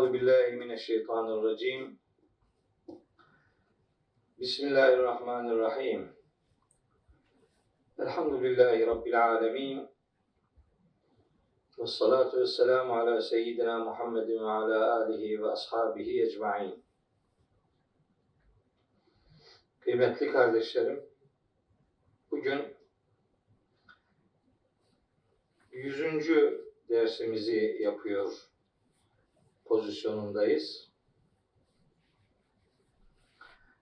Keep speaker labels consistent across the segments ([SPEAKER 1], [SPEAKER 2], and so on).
[SPEAKER 1] Euzu billahi mineşşeytanirracim. Bismillahirrahmanirrahim. Elhamdülillahi rabbil alamin. Ve salatu vesselamu ala seyyidina Muhammedin ve ala alihi ve ashabihi ecmaîn. Kıymetli kardeşlerim, bugün yüzüncü dersimizi yapıyor pozisyonundayız.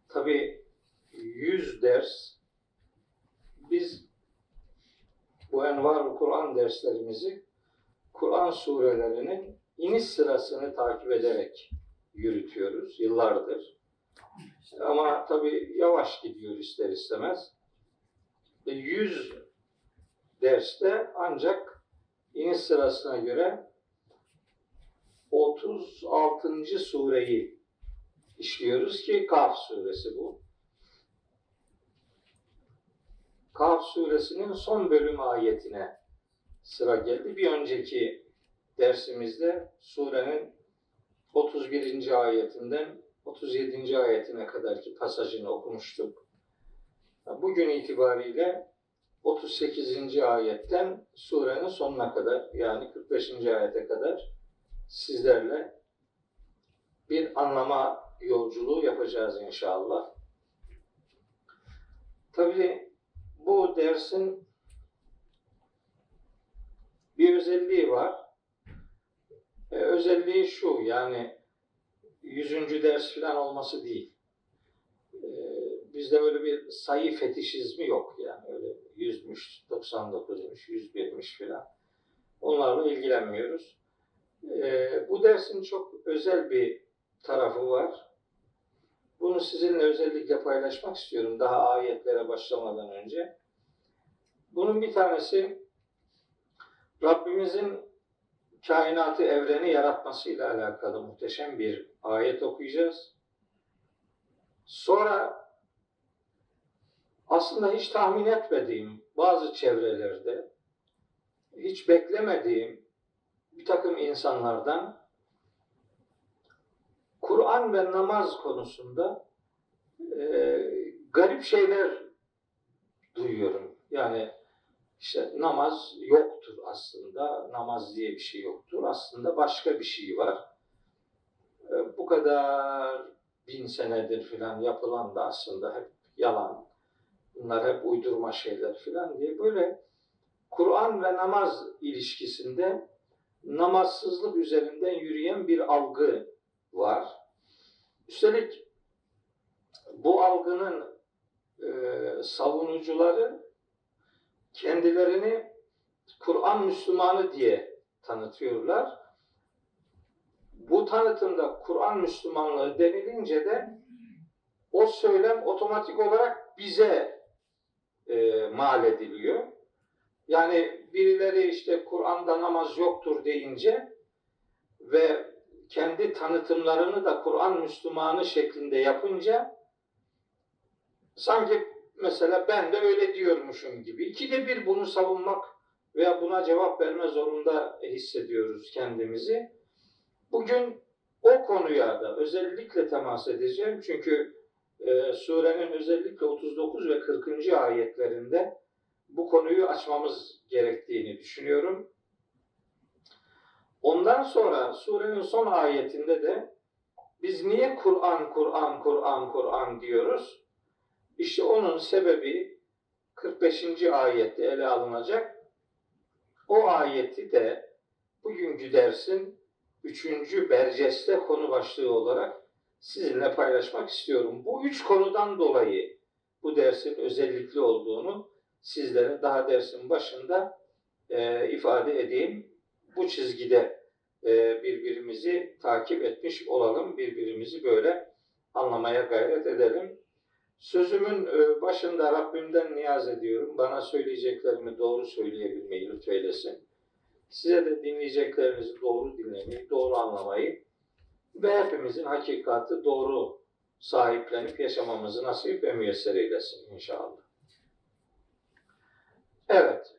[SPEAKER 1] Tabi yüz ders biz bu envar Kur'an derslerimizi Kur'an surelerinin iniş sırasını takip ederek yürütüyoruz yıllardır. Ama tabi yavaş gidiyor ister istemez. E, yüz derste ancak iniş sırasına göre 36. sureyi işliyoruz ki Kaf suresi bu. Kaf suresinin son bölüm ayetine sıra geldi. Bir önceki dersimizde surenin 31. ayetinden 37. ayetine kadarki pasajını okumuştuk. Bugün itibariyle 38. ayetten surenin sonuna kadar yani 45. ayete kadar sizlerle bir anlama yolculuğu yapacağız inşallah. Tabii bu dersin bir özelliği var. Ee, özelliği şu yani yüzüncü ders falan olması değil. Ee, bizde böyle bir sayı fetişizmi yok yani öyle yüzmüş, 99'muş, 101'miş falan. Onlarla ilgilenmiyoruz. Ee, bu dersin çok özel bir tarafı var. Bunu sizinle özellikle paylaşmak istiyorum daha ayetlere başlamadan önce. Bunun bir tanesi Rabbimizin kainatı, evreni yaratmasıyla alakalı muhteşem bir ayet okuyacağız. Sonra aslında hiç tahmin etmediğim bazı çevrelerde hiç beklemediğim bir takım insanlardan Kur'an ve namaz konusunda e, garip şeyler duyuyorum. Yani işte namaz yoktur aslında. Namaz diye bir şey yoktur. Aslında başka bir şey var. E, bu kadar bin senedir filan yapılan da aslında hep yalan. Bunlar hep uydurma şeyler filan diye böyle Kur'an ve namaz ilişkisinde namazsızlık üzerinden yürüyen bir algı var. Üstelik bu algının e, savunucuları kendilerini Kur'an Müslümanı diye tanıtıyorlar. Bu tanıtımda Kur'an Müslümanlığı denilince de o söylem otomatik olarak bize e, mal ediliyor. Yani birileri işte Kur'an'da namaz yoktur deyince ve kendi tanıtımlarını da Kur'an Müslümanı şeklinde yapınca sanki mesela ben de öyle diyormuşum gibi. İkide bir bunu savunmak veya buna cevap verme zorunda hissediyoruz kendimizi. Bugün o konuya da özellikle temas edeceğim. Çünkü e, surenin özellikle 39 ve 40. ayetlerinde bu konuyu açmamız gerektiğini düşünüyorum. Ondan sonra surenin son ayetinde de biz niye Kur'an, Kur'an, Kur'an, Kur'an diyoruz? İşte onun sebebi 45. ayette ele alınacak. O ayeti de bugünkü dersin üçüncü berceste konu başlığı olarak sizinle paylaşmak istiyorum. Bu üç konudan dolayı bu dersin özellikli olduğunu sizlere daha dersin başında e, ifade edeyim. Bu çizgide e, birbirimizi takip etmiş olalım. Birbirimizi böyle anlamaya gayret edelim. Sözümün e, başında Rabbimden niyaz ediyorum. Bana söyleyeceklerimi doğru söyleyebilmeyi lütfeylesin. Size de dinleyeceklerinizi doğru dinlemeyi, doğru anlamayı ve hepimizin hakikati doğru sahiplenip yaşamamızı nasip ve müyesser eylesin inşallah. Evet.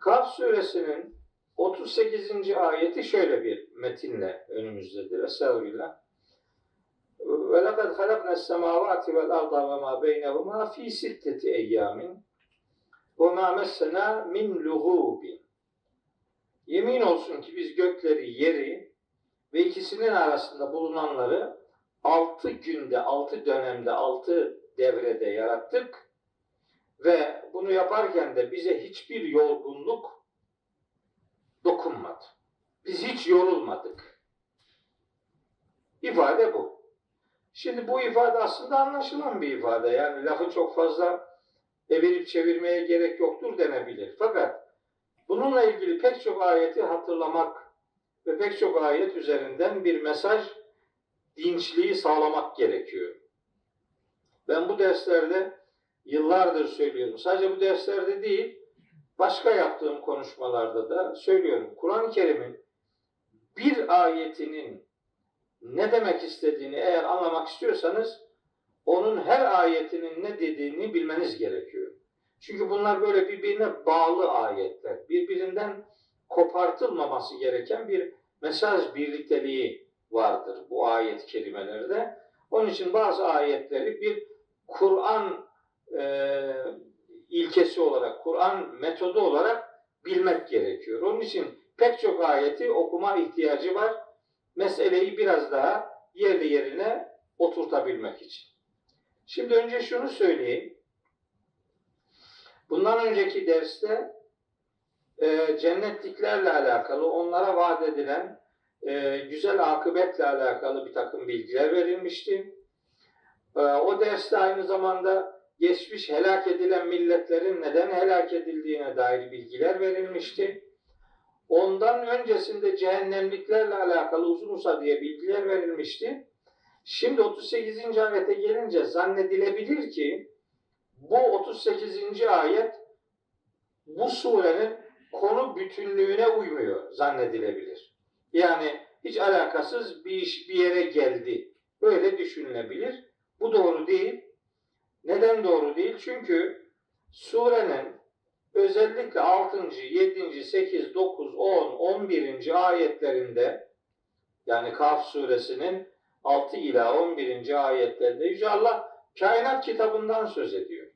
[SPEAKER 1] Kaf suresinin 38. ayeti şöyle bir metinle önümüzdedir. Estağfirullah. Ve lekad halakna semavati vel arda ve ma beynehuma fi sitteti eyyamin ve ma messena min lughubin. Yemin olsun ki biz gökleri, yeri ve ikisinin arasında bulunanları altı günde, altı dönemde, altı devrede yarattık ve bunu yaparken de bize hiçbir yorgunluk dokunmadı. Biz hiç yorulmadık. İfade bu. Şimdi bu ifade aslında anlaşılan bir ifade. Yani lafı çok fazla evirip çevirmeye gerek yoktur denebilir. Fakat bununla ilgili pek çok ayeti hatırlamak ve pek çok ayet üzerinden bir mesaj dinçliği sağlamak gerekiyor. Ben bu derslerde yıllardır söylüyorum. Sadece bu derslerde değil, başka yaptığım konuşmalarda da söylüyorum. Kur'an-ı Kerim'in bir ayetinin ne demek istediğini eğer anlamak istiyorsanız onun her ayetinin ne dediğini bilmeniz gerekiyor. Çünkü bunlar böyle birbirine bağlı ayetler. Birbirinden kopartılmaması gereken bir mesaj birlikteliği vardır bu ayet kelimelerde. Onun için bazı ayetleri bir Kur'an e, ilkesi olarak, Kur'an metodu olarak bilmek gerekiyor. Onun için pek çok ayeti okuma ihtiyacı var. Meseleyi biraz daha yerli yerine oturtabilmek için. Şimdi önce şunu söyleyeyim. Bundan önceki derste e, cennetliklerle alakalı, onlara vaat edilen e, güzel akıbetle alakalı bir takım bilgiler verilmişti. E, o derste aynı zamanda geçmiş helak edilen milletlerin neden helak edildiğine dair bilgiler verilmişti. Ondan öncesinde cehennemliklerle alakalı uzun uzadıya bilgiler verilmişti. Şimdi 38. ayete gelince zannedilebilir ki bu 38. ayet bu surenin konu bütünlüğüne uymuyor zannedilebilir. Yani hiç alakasız bir iş bir yere geldi. Böyle düşünülebilir. Bu doğru değil. Neden doğru değil? Çünkü surenin özellikle 6. 7. 8, 9, 10, 11. ayetlerinde yani Kaf suresinin 6 ila 11. ayetlerinde Yüce Allah kainat kitabından söz ediyor.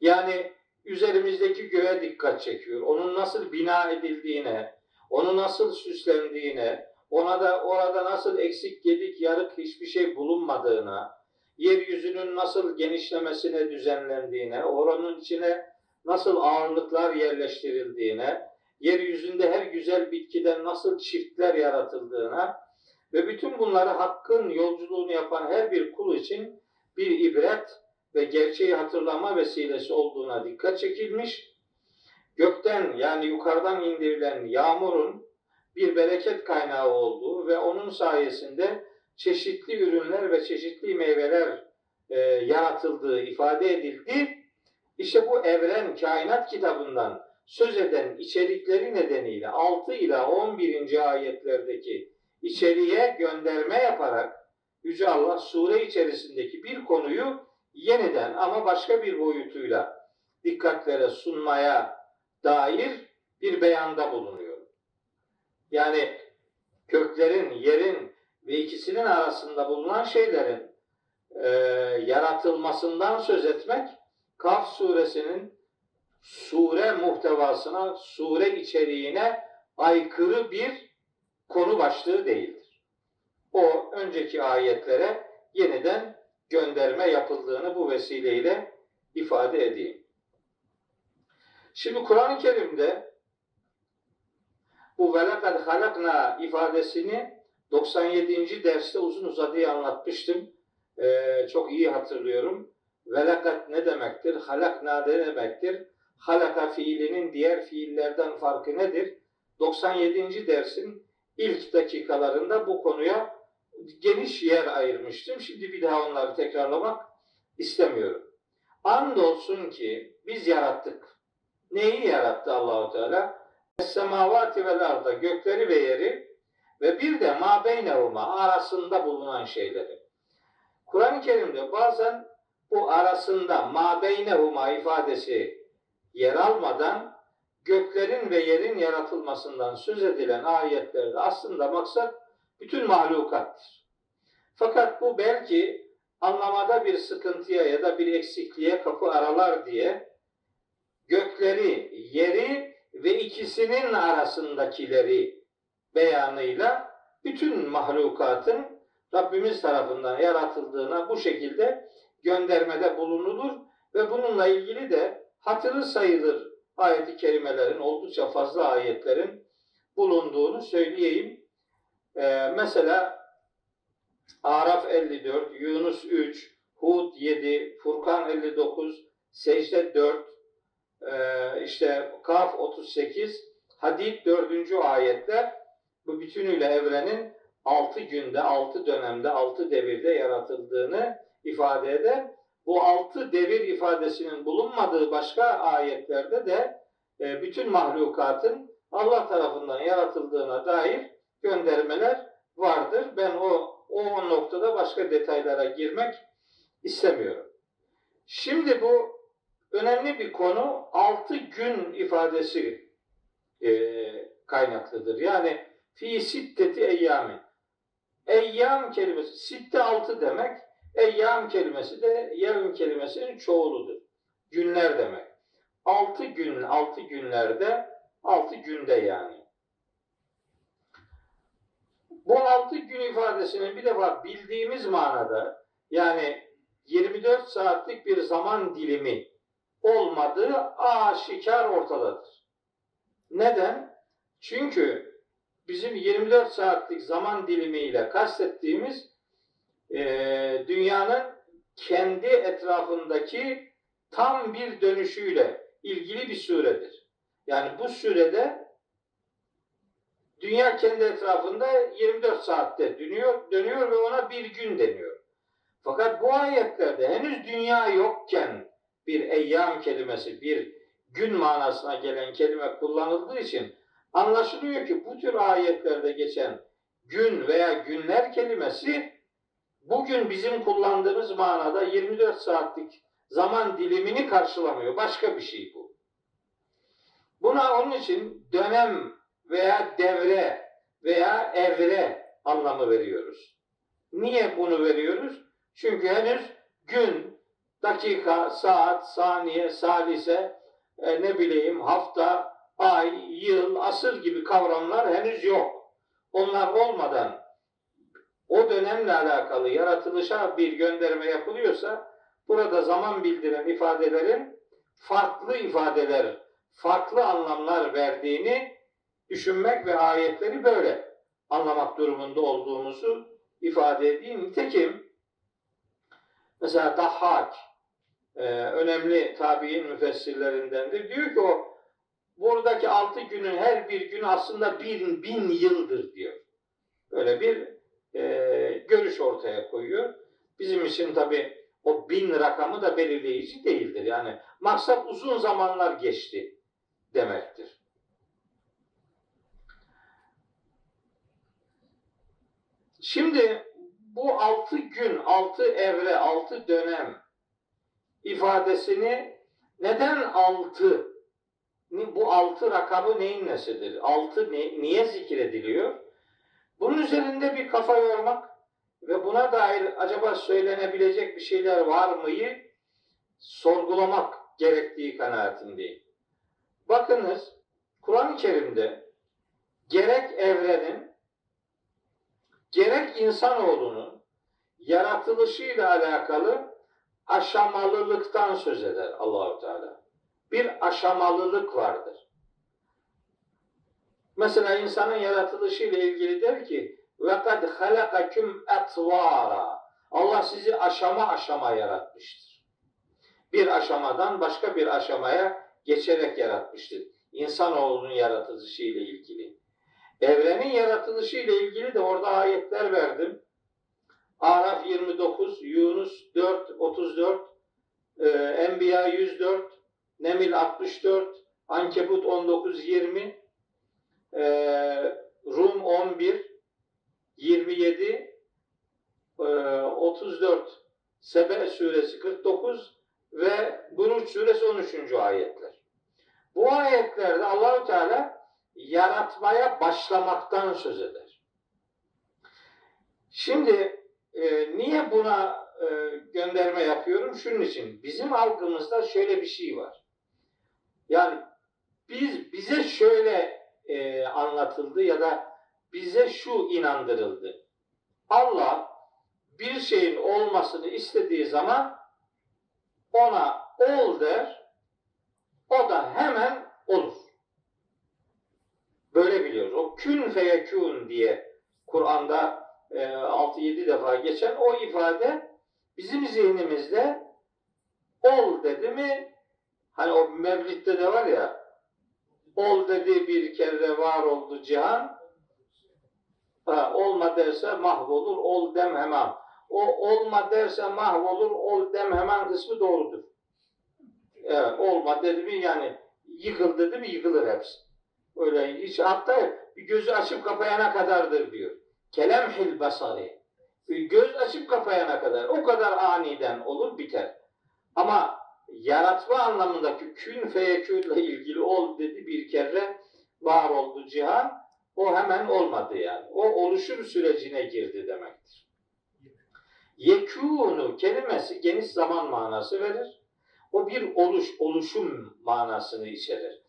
[SPEAKER 1] Yani üzerimizdeki göğe dikkat çekiyor. Onun nasıl bina edildiğine, onu nasıl süslendiğine, ona da orada nasıl eksik, gedik, yarık hiçbir şey bulunmadığına, yeryüzünün nasıl genişlemesine düzenlendiğine, oranın içine nasıl ağırlıklar yerleştirildiğine, yeryüzünde her güzel bitkiden nasıl çiftler yaratıldığına ve bütün bunları hakkın yolculuğunu yapan her bir kul için bir ibret ve gerçeği hatırlama vesilesi olduğuna dikkat çekilmiş. Gökten yani yukarıdan indirilen yağmurun bir bereket kaynağı olduğu ve onun sayesinde çeşitli ürünler ve çeşitli meyveler e, yaratıldığı ifade edildi. İşte bu evren kainat kitabından söz eden içerikleri nedeniyle 6 ila 11. ayetlerdeki içeriye gönderme yaparak Yüce Allah sure içerisindeki bir konuyu yeniden ama başka bir boyutuyla dikkatlere sunmaya dair bir beyanda bulunuyor. Yani köklerin, yerin ve ikisinin arasında bulunan şeylerin e, yaratılmasından söz etmek Kaf suresinin sure muhtevasına, sure içeriğine aykırı bir konu başlığı değildir. O önceki ayetlere yeniden gönderme yapıldığını bu vesileyle ifade edeyim. Şimdi Kur'an-ı Kerim'de bu velakad halakna ifadesini 97. derste uzun uzadıya anlatmıştım. Ee, çok iyi hatırlıyorum. Velakat ne demektir? Halakna ne demektir? Halaka fiilinin diğer fiillerden farkı nedir? 97. dersin ilk dakikalarında bu konuya geniş yer ayırmıştım. Şimdi bir daha onları tekrarlamak istemiyorum. Andolsun ki biz yarattık. Neyi yarattı Allahu Teala? Semavati vel arda gökleri ve yeri ve bir de ma beynehuma arasında bulunan şeyleri. Kur'an-ı Kerim'de bazen bu arasında ma beynehuma ifadesi yer almadan göklerin ve yerin yaratılmasından söz edilen ayetlerde aslında maksat bütün mahlukattır. Fakat bu belki anlamada bir sıkıntıya ya da bir eksikliğe kapı aralar diye gökleri, yeri ve ikisinin arasındakileri beyanıyla bütün mahlukatın Rabbimiz tarafından yaratıldığına bu şekilde göndermede bulunulur ve bununla ilgili de hatırı sayılır ayeti kerimelerin oldukça fazla ayetlerin bulunduğunu söyleyeyim. Ee, mesela Araf 54, Yunus 3, Hud 7, Furkan 59, Secde 4, e, işte Kaf 38, Hadid 4. ayetler bu bütünüyle evrenin 6 günde, 6 dönemde, 6 devirde yaratıldığını ifade eder. Bu 6 devir ifadesinin bulunmadığı başka ayetlerde de e, bütün mahlukatın Allah tarafından yaratıldığına dair göndermeler vardır. Ben o o noktada başka detaylara girmek istemiyorum. Şimdi bu önemli bir konu altı gün ifadesi e, kaynaklıdır. Yani fi sitteti eyyamin. Eyyam kelimesi, sitte altı demek. Eyyam kelimesi de yevm kelimesinin çoğuludur. Günler demek. Altı gün, altı günlerde, altı günde yani. Bu altı gün ifadesinin bir defa bildiğimiz manada yani 24 saatlik bir zaman dilimi olmadığı aşikar ortadadır. Neden? Çünkü bizim 24 saatlik zaman dilimiyle kastettiğimiz e, dünyanın kendi etrafındaki tam bir dönüşüyle ilgili bir süredir. Yani bu sürede dünya kendi etrafında 24 saatte dönüyor, dönüyor ve ona bir gün deniyor. Fakat bu ayetlerde henüz dünya yokken bir eyyam kelimesi, bir gün manasına gelen kelime kullanıldığı için anlaşılıyor ki bu tür ayetlerde geçen gün veya günler kelimesi bugün bizim kullandığımız manada 24 saatlik zaman dilimini karşılamıyor. Başka bir şey bu. Buna onun için dönem veya devre veya evre anlamı veriyoruz. Niye bunu veriyoruz? Çünkü henüz gün, dakika, saat, saniye, salise, e, ne bileyim hafta, ay, yıl, asır gibi kavramlar henüz yok. Onlar olmadan o dönemle alakalı yaratılışa bir gönderme yapılıyorsa burada zaman bildiren ifadelerin farklı ifadeler, farklı anlamlar verdiğini düşünmek ve ayetleri böyle anlamak durumunda olduğumuzu ifade edeyim. Nitekim mesela Dahhak e, önemli tabi'in müfessirlerindendir. Diyor ki o buradaki altı günün her bir gün aslında bin, bin yıldır diyor. Böyle bir e, görüş ortaya koyuyor. Bizim için tabi o bin rakamı da belirleyici değildir. Yani maksat uzun zamanlar geçti demektir. Şimdi bu altı gün, altı evre, altı dönem ifadesini neden altı? Bu altı rakamı neyin nesidir? Altı ne, niye zikrediliyor? Bunun üzerinde bir kafa yormak ve buna dair acaba söylenebilecek bir şeyler var mıyı sorgulamak gerektiği kanaatindeyim. Bakınız Kur'an-ı Kerim'de gerek evrenin gerek insanoğlunun yaratılışıyla alakalı aşamalılıktan söz eder Allahu Teala. Bir aşamalılık vardır. Mesela insanın yaratılışıyla ilgili der ki ve kad halakakum etvara. Allah sizi aşama aşama yaratmıştır. Bir aşamadan başka bir aşamaya geçerek yaratmıştır. İnsanoğlunun yaratılışı ile ilgili. Evrenin yaratılışı ile ilgili de orada ayetler verdim. Araf 29, Yunus 4, 34, e, Enbiya 104, Nemil 64, Ankebut 19, 20, e, Rum 11, 27, e, 34, Sebe suresi 49 ve Buruç suresi 13. ayetler. Bu ayetlerde Allahu Teala yaratmaya başlamaktan söz eder. Şimdi e, niye buna e, gönderme yapıyorum? Şunun için. Bizim algımızda şöyle bir şey var. Yani biz bize şöyle e, anlatıldı ya da bize şu inandırıldı. Allah bir şeyin olmasını istediği zaman ona ol der, o da hemen olur. Böyle biliyoruz. O kün feyekûn diye Kur'an'da 6-7 defa geçen o ifade bizim zihnimizde ol dedi mi hani o Mevlid'de de var ya ol dedi bir kere var oldu cihan ha, olma derse mahvolur ol dem hemen o olma derse mahvolur ol dem hemen kısmı doğrudur. Evet, olma dedi mi yani yıkıl dedi mi yıkılır hepsi. Öyle hiç hatta gözü açıp kapayana kadardır diyor. Kelemhil basari. Göz açıp kapayana kadar o kadar aniden olur biter. Ama yaratma anlamındaki kün feyekünle ilgili ol dedi bir kere var oldu cihan o hemen olmadı yani. O oluşum sürecine girdi demektir. Yekûnu kelimesi geniş zaman manası verir. O bir oluş, oluşum manasını içerir.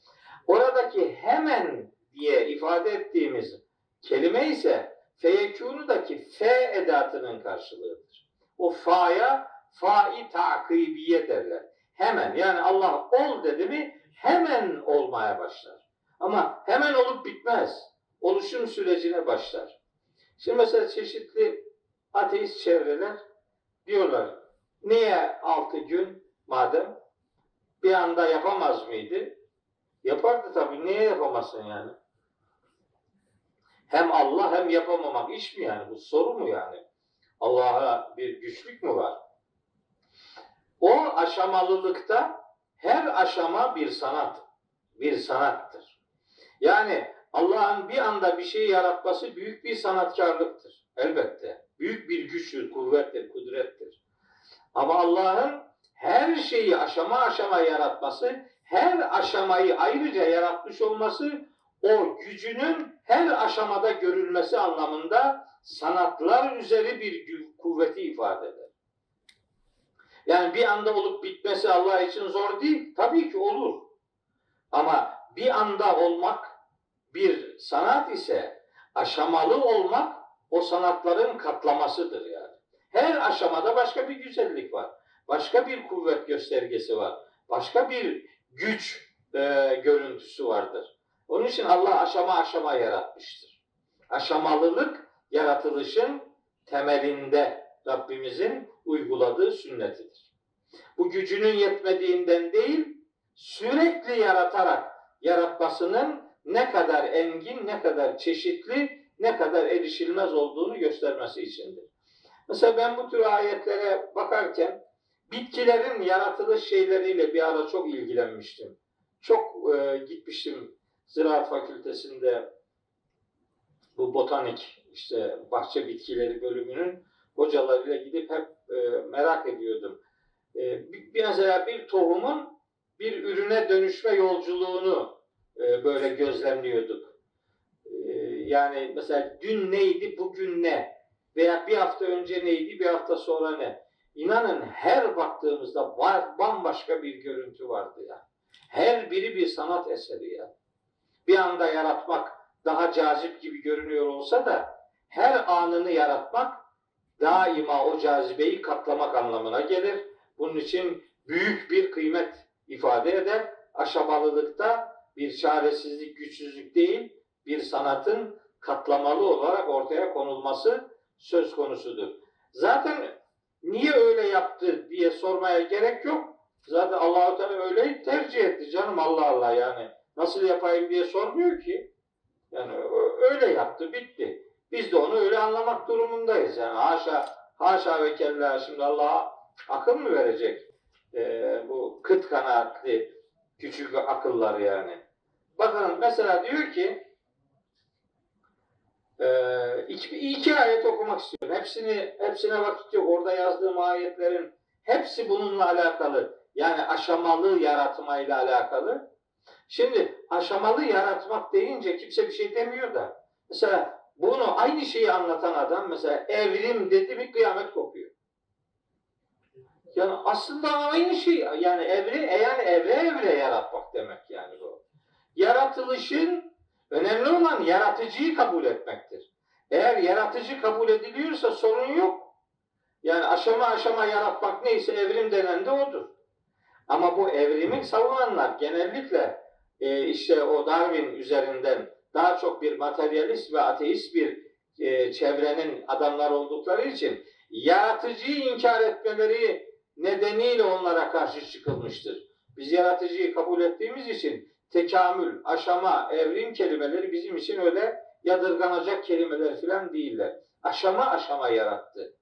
[SPEAKER 1] Oradaki hemen diye ifade ettiğimiz kelime ise feyekûnudaki fe edatının karşılığıdır. O fa'ya fa'i takibiye derler. Hemen yani Allah ol dedi mi hemen olmaya başlar. Ama hemen olup bitmez. Oluşum sürecine başlar. Şimdi mesela çeşitli ateist çevreler diyorlar niye altı gün madem bir anda yapamaz mıydı? Yapardı tabii. Niye yapamasın yani? Hem Allah hem yapamamak iş mi yani? Bu soru mu yani? Allah'a bir güçlük mü var? O aşamalılıkta her aşama bir sanat, bir sanattır. Yani Allah'ın bir anda bir şey yaratması büyük bir sanatkarlıktır. Elbette. Büyük bir güçtür, kuvvettir, kudrettir. Ama Allah'ın her şeyi aşama aşama yaratması, her aşamayı ayrıca yaratmış olması o gücünün her aşamada görülmesi anlamında sanatlar üzeri bir kuvveti ifade eder. Yani bir anda olup bitmesi Allah için zor değil. Tabii ki olur. Ama bir anda olmak bir sanat ise aşamalı olmak o sanatların katlamasıdır yani. Her aşamada başka bir güzellik var. Başka bir kuvvet göstergesi var. Başka bir güç e, görüntüsü vardır. Onun için Allah aşama aşama yaratmıştır. Aşamalılık yaratılışın temelinde Rabbimizin uyguladığı sünnetidir. Bu gücünün yetmediğinden değil, sürekli yaratarak yaratmasının ne kadar engin, ne kadar çeşitli, ne kadar erişilmez olduğunu göstermesi içindir. Mesela ben bu tür ayetlere bakarken bitkilerin yaratılış şeyleriyle bir ara çok ilgilenmiştim. Çok e, gitmiştim Ziraat Fakültesinde bu botanik işte bahçe bitkileri bölümünün hocalarıyla gidip hep e, merak ediyordum. E, bir, mesela bir tohumun bir ürüne dönüşme yolculuğunu e, böyle gözlemliyorduk. E, yani mesela dün neydi, bugün ne? Veya bir hafta önce neydi, bir hafta sonra ne? İnanın her baktığımızda var, bambaşka bir görüntü vardı ya. Her biri bir sanat eseri ya. Bir anda yaratmak daha cazip gibi görünüyor olsa da her anını yaratmak daima o cazibeyi katlamak anlamına gelir. Bunun için büyük bir kıymet ifade eder. Aşamalılıkta bir çaresizlik, güçsüzlük değil, bir sanatın katlamalı olarak ortaya konulması söz konusudur. Zaten niye öyle yaptı diye sormaya gerek yok. Zaten Allah-u Teala öyle tercih etti canım Allah Allah yani. Nasıl yapayım diye sormuyor ki. Yani öyle yaptı, bitti. Biz de onu öyle anlamak durumundayız. Yani haşa, haşa ve kella şimdi Allah'a akıl mı verecek? Ee, bu kıt kanaatli küçük akıllar yani. Bakın mesela diyor ki e, iki, iki ayet okumak istiyorum. Hepsini hepsine vakit yok. Orada yazdığım ayetlerin hepsi bununla alakalı. Yani aşamalı yaratmayla alakalı. Şimdi aşamalı yaratmak deyince kimse bir şey demiyor da. Mesela bunu aynı şeyi anlatan adam mesela evrim dedi mi kıyamet kopuyor. Yani aslında aynı şey. Yani evre, yani evre evre yaratmak demek yani bu. Yaratılışın önemli olan yaratıcıyı kabul etmektir. Eğer yaratıcı kabul ediliyorsa sorun yok. Yani aşama aşama yaratmak neyse evrim denen de odur. Ama bu evrimi savunanlar genellikle e, işte o Darwin üzerinden daha çok bir materyalist ve ateist bir e, çevrenin adamlar oldukları için yaratıcıyı inkar etmeleri nedeniyle onlara karşı çıkılmıştır. Biz yaratıcıyı kabul ettiğimiz için tekamül, aşama, evrim kelimeleri bizim için öyle yadırganacak kelimeler falan değiller. Aşama aşama yarattı.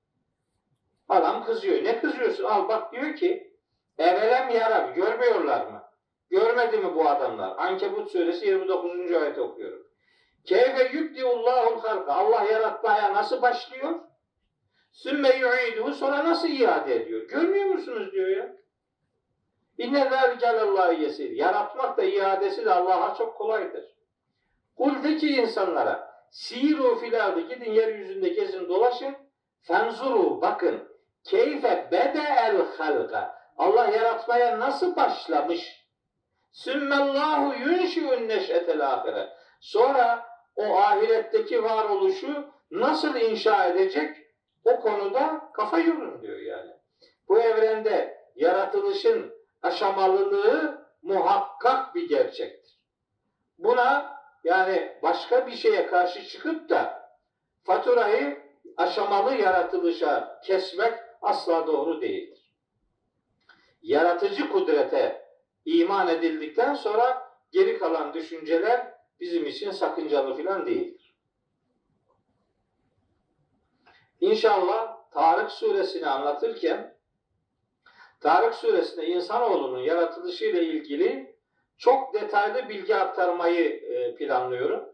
[SPEAKER 1] Adam kızıyor. Ne kızıyorsun? Al bak diyor ki evelem yarar. Görmüyorlar mı? Görmedi mi bu adamlar? Ankebut suresi 29. ayet okuyorum. Keyfe yükdiullahul halka. Allah yaratmaya nasıl başlıyor? Sümme yu'iduhu sonra nasıl iade ediyor? Görmüyor musunuz diyor ya. İnne zâlikâlallâhi yesir. Yaratmak da iadesi de Allah'a çok kolaydır. Kul de ki insanlara siru filardı gidin yeryüzünde gezin dolaşın. Fenzuru bakın. Keyfe bede'el halka. Allah yaratmaya nasıl başlamış? Sümmellahu yunşi'un neş'etel ahire. Sonra o ahiretteki varoluşu nasıl inşa edecek? O konuda kafa yorun diyor yani. Bu evrende yaratılışın aşamalılığı muhakkak bir gerçektir. Buna yani başka bir şeye karşı çıkıp da faturayı aşamalı yaratılışa kesmek asla doğru değildir. Yaratıcı kudrete iman edildikten sonra geri kalan düşünceler bizim için sakıncalı filan değildir. İnşallah Tarık suresini anlatırken Tarık suresinde insanoğlunun yaratılışı ile ilgili çok detaylı bilgi aktarmayı e, planlıyorum.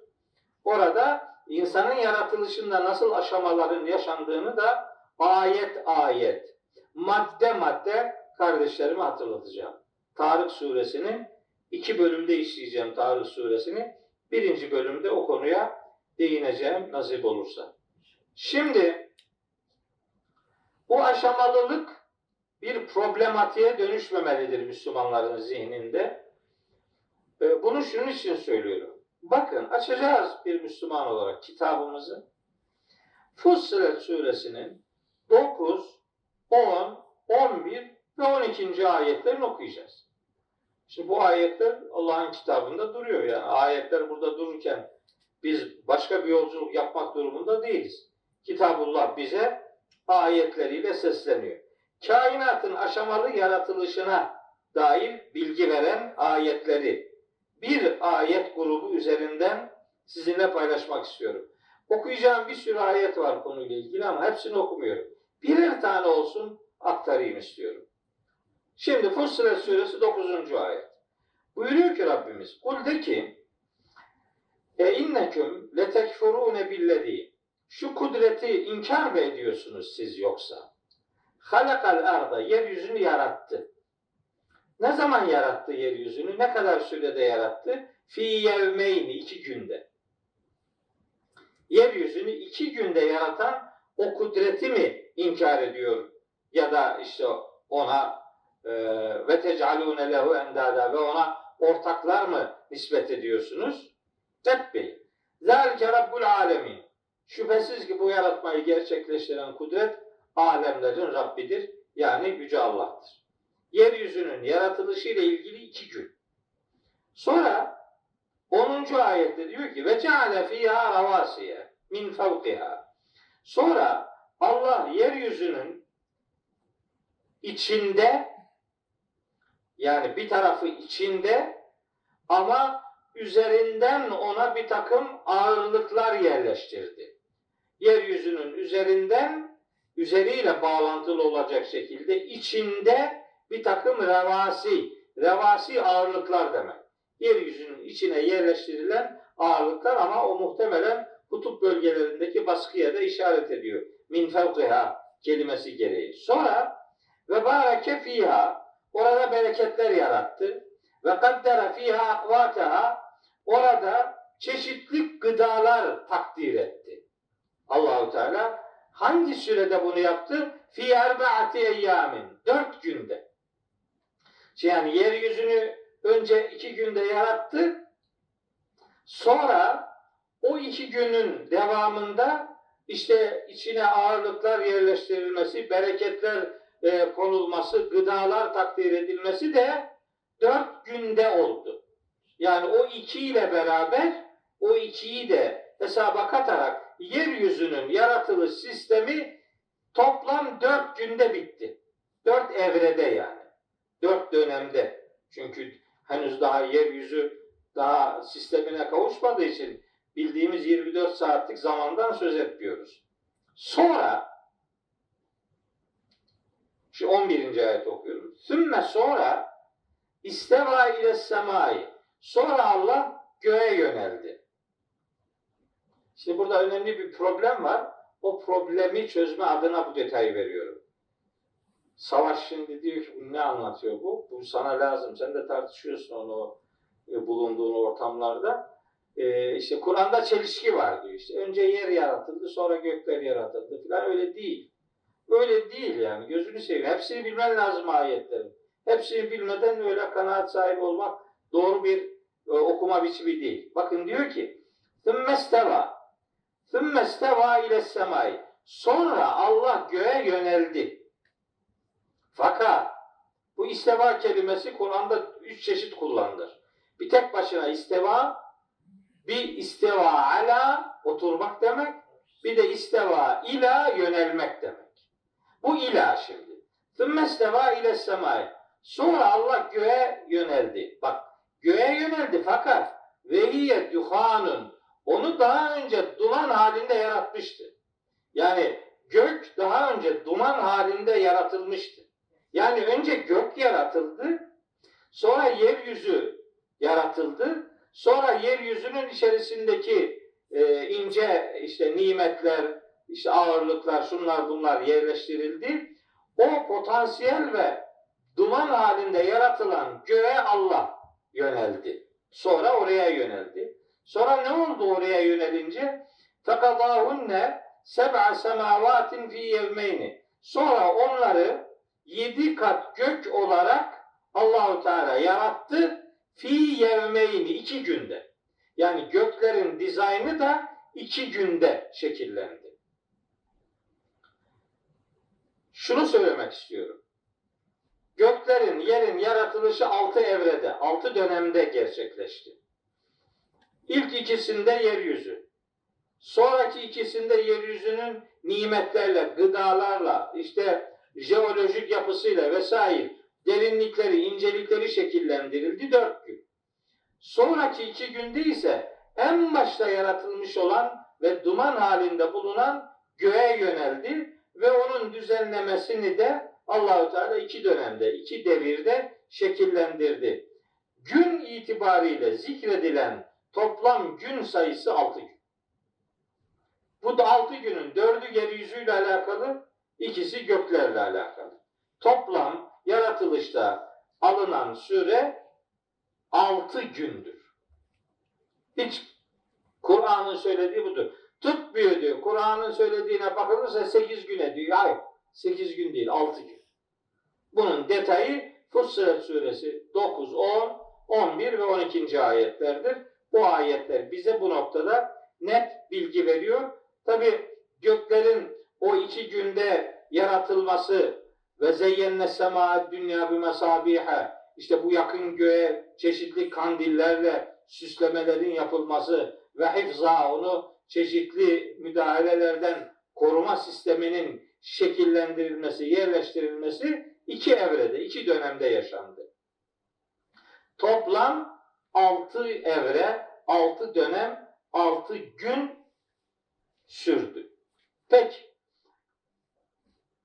[SPEAKER 1] Orada insanın yaratılışında nasıl aşamaların yaşandığını da ayet ayet, madde madde kardeşlerime hatırlatacağım. Tarık suresini iki bölümde işleyeceğim Tarık suresini. Birinci bölümde o konuya değineceğim nasip olursa. Şimdi bu aşamalılık bir problematiğe dönüşmemelidir Müslümanların zihninde. Ee, bunu şunun için söylüyorum. Bakın açacağız bir Müslüman olarak kitabımızı. Fussilet suresinin 9, 10, 11 ve 12. ayetlerini okuyacağız. Şimdi bu ayetler Allah'ın kitabında duruyor. Yani ayetler burada dururken biz başka bir yolculuk yapmak durumunda değiliz. Kitabullah bize ayetleriyle sesleniyor. Kainatın aşamalı yaratılışına dair bilgi veren ayetleri bir ayet grubu üzerinden sizinle paylaşmak istiyorum. Okuyacağım bir sürü ayet var konuyla ilgili ama hepsini okumuyorum. Birer tane olsun aktarayım istiyorum. Şimdi Fussilet suresi 9. ayet. Buyuruyor ki Rabbimiz, kul de ki e inneküm letekfurune billezi şu kudreti inkar mı ediyorsunuz siz yoksa? Halakal arda yeryüzünü yarattı. Ne zaman yarattı yeryüzünü? Ne kadar sürede yarattı? Fi yevmeyni iki günde. Yeryüzünü iki günde yaratan o kudreti mi inkar ediyor? Ya da işte ona ve tecalune lehu endada ve ona ortaklar mı nispet ediyorsunuz? Etmeyin. Zalike Rabbul alemin. Şüphesiz ki bu yaratmayı gerçekleştiren kudret alemlerin Rabbidir. Yani Yüce Allah'tır. Yeryüzünün yaratılışı ile ilgili iki gün. Sonra 10. ayette diyor ki ve ceale fiha ravasiye min fevkiha. Sonra Allah yeryüzünün içinde yani bir tarafı içinde ama üzerinden ona bir takım ağırlıklar yerleştirdi. Yeryüzünün üzerinden üzeriyle bağlantılı olacak şekilde içinde bir takım revasi, revasi ağırlıklar demek. Yeryüzünün içine yerleştirilen ağırlıklar ama o muhtemelen kutup bölgelerindeki baskıya da işaret ediyor. Min kelimesi gereği. Sonra ve bareke fiha orada bereketler yarattı. ve kaddara fiha akvataha orada çeşitli gıdalar takdir etti. Allahu Teala hangi sürede bunu yaptı? Fi erbaati eyyamin. Dört günde. Yani yeryüzünü önce iki günde yarattı. Sonra o iki günün devamında işte içine ağırlıklar yerleştirilmesi, bereketler e, konulması, gıdalar takdir edilmesi de dört günde oldu. Yani o iki ile beraber o ikiyi de hesaba katarak yeryüzünün yaratılış sistemi toplam dört günde bitti. Dört evrede yani. Dört dönemde. Çünkü henüz daha yeryüzü daha sistemine kavuşmadığı için bildiğimiz 24 saatlik zamandan söz etmiyoruz. Sonra şu 11. ayet okuyorum. Sümme sonra isteva ile semai. Sonra Allah göğe yöneldi. Şimdi burada önemli bir problem var. O problemi çözme adına bu detayı veriyorum. Savaş şimdi diyor ki ne anlatıyor bu? Bu sana lazım. Sen de tartışıyorsun onu e, bulunduğun ortamlarda. Ee, işte Kur'an'da çelişki var diyor. İşte önce yer yaratıldı, sonra gökler yaratıldı falan öyle değil. Öyle değil yani. Gözünü seveyim. Hepsini bilmen lazım ayetlerin. Hepsini bilmeden öyle kanaat sahibi olmak doğru bir e, okuma biçimi değil. Bakın diyor ki Sümmesteva Sümmesteva ile semai Sonra Allah göğe yöneldi. Fakat bu isteva kelimesi Kur'an'da üç çeşit kullanılır. Bir tek başına isteva, bir isteva ala oturmak demek, bir de isteva ila yönelmek demek. Bu ila şimdi. Sümmesteva ile semai. Sonra Allah göğe yöneldi. Bak göğe yöneldi fakat veliye duhanun onu daha önce duman halinde yaratmıştı. Yani gök daha önce duman halinde yaratılmıştı. Yani önce gök yaratıldı, sonra yeryüzü yaratıldı, sonra yeryüzünün içerisindeki e, ince işte nimetler, işte ağırlıklar, şunlar bunlar yerleştirildi. O potansiyel ve duman halinde yaratılan göğe Allah yöneldi. Sonra oraya yöneldi. Sonra ne oldu oraya yönelince? Fekadahunne seb'a semavatin fi yevmeyni. Sonra onları yedi kat gök olarak Allahu Teala yarattı fi yevmeyni iki günde. Yani göklerin dizaynı da iki günde şekillendi. Şunu söylemek istiyorum. Göklerin, yerin yaratılışı altı evrede, altı dönemde gerçekleşti. İlk ikisinde yeryüzü. Sonraki ikisinde yeryüzünün nimetlerle, gıdalarla, işte jeolojik yapısıyla vesaire derinlikleri, incelikleri şekillendirildi dört gün. Sonraki iki günde ise en başta yaratılmış olan ve duman halinde bulunan göğe yöneldi ve onun düzenlemesini de Allahu Teala iki dönemde, iki devirde şekillendirdi. Gün itibariyle zikredilen toplam gün sayısı altı gün. Bu da altı günün dördü yeryüzüyle alakalı, ikisi göklerle alakalı. Toplam yaratılışta alınan süre altı gündür. Hiç Kur'an'ın söylediği budur. Tutmuyor diyor. Kur'an'ın söylediğine bakılırsa sekiz güne diyor. Hayır. Sekiz gün değil, altı gün. Bunun detayı Fussilet suresi 9, 10, 11 ve 12. ayetlerdir. Bu ayetler bize bu noktada net bilgi veriyor. Tabi göklerin o iki günde yaratılması ve zeyyenne sema dünya bir mesabihe işte bu yakın göğe çeşitli kandillerle süslemelerin yapılması ve hifza onu çeşitli müdahalelerden koruma sisteminin şekillendirilmesi, yerleştirilmesi iki evrede, iki dönemde yaşandı. Toplam altı evre, altı dönem, altı gün sürdü. Peki,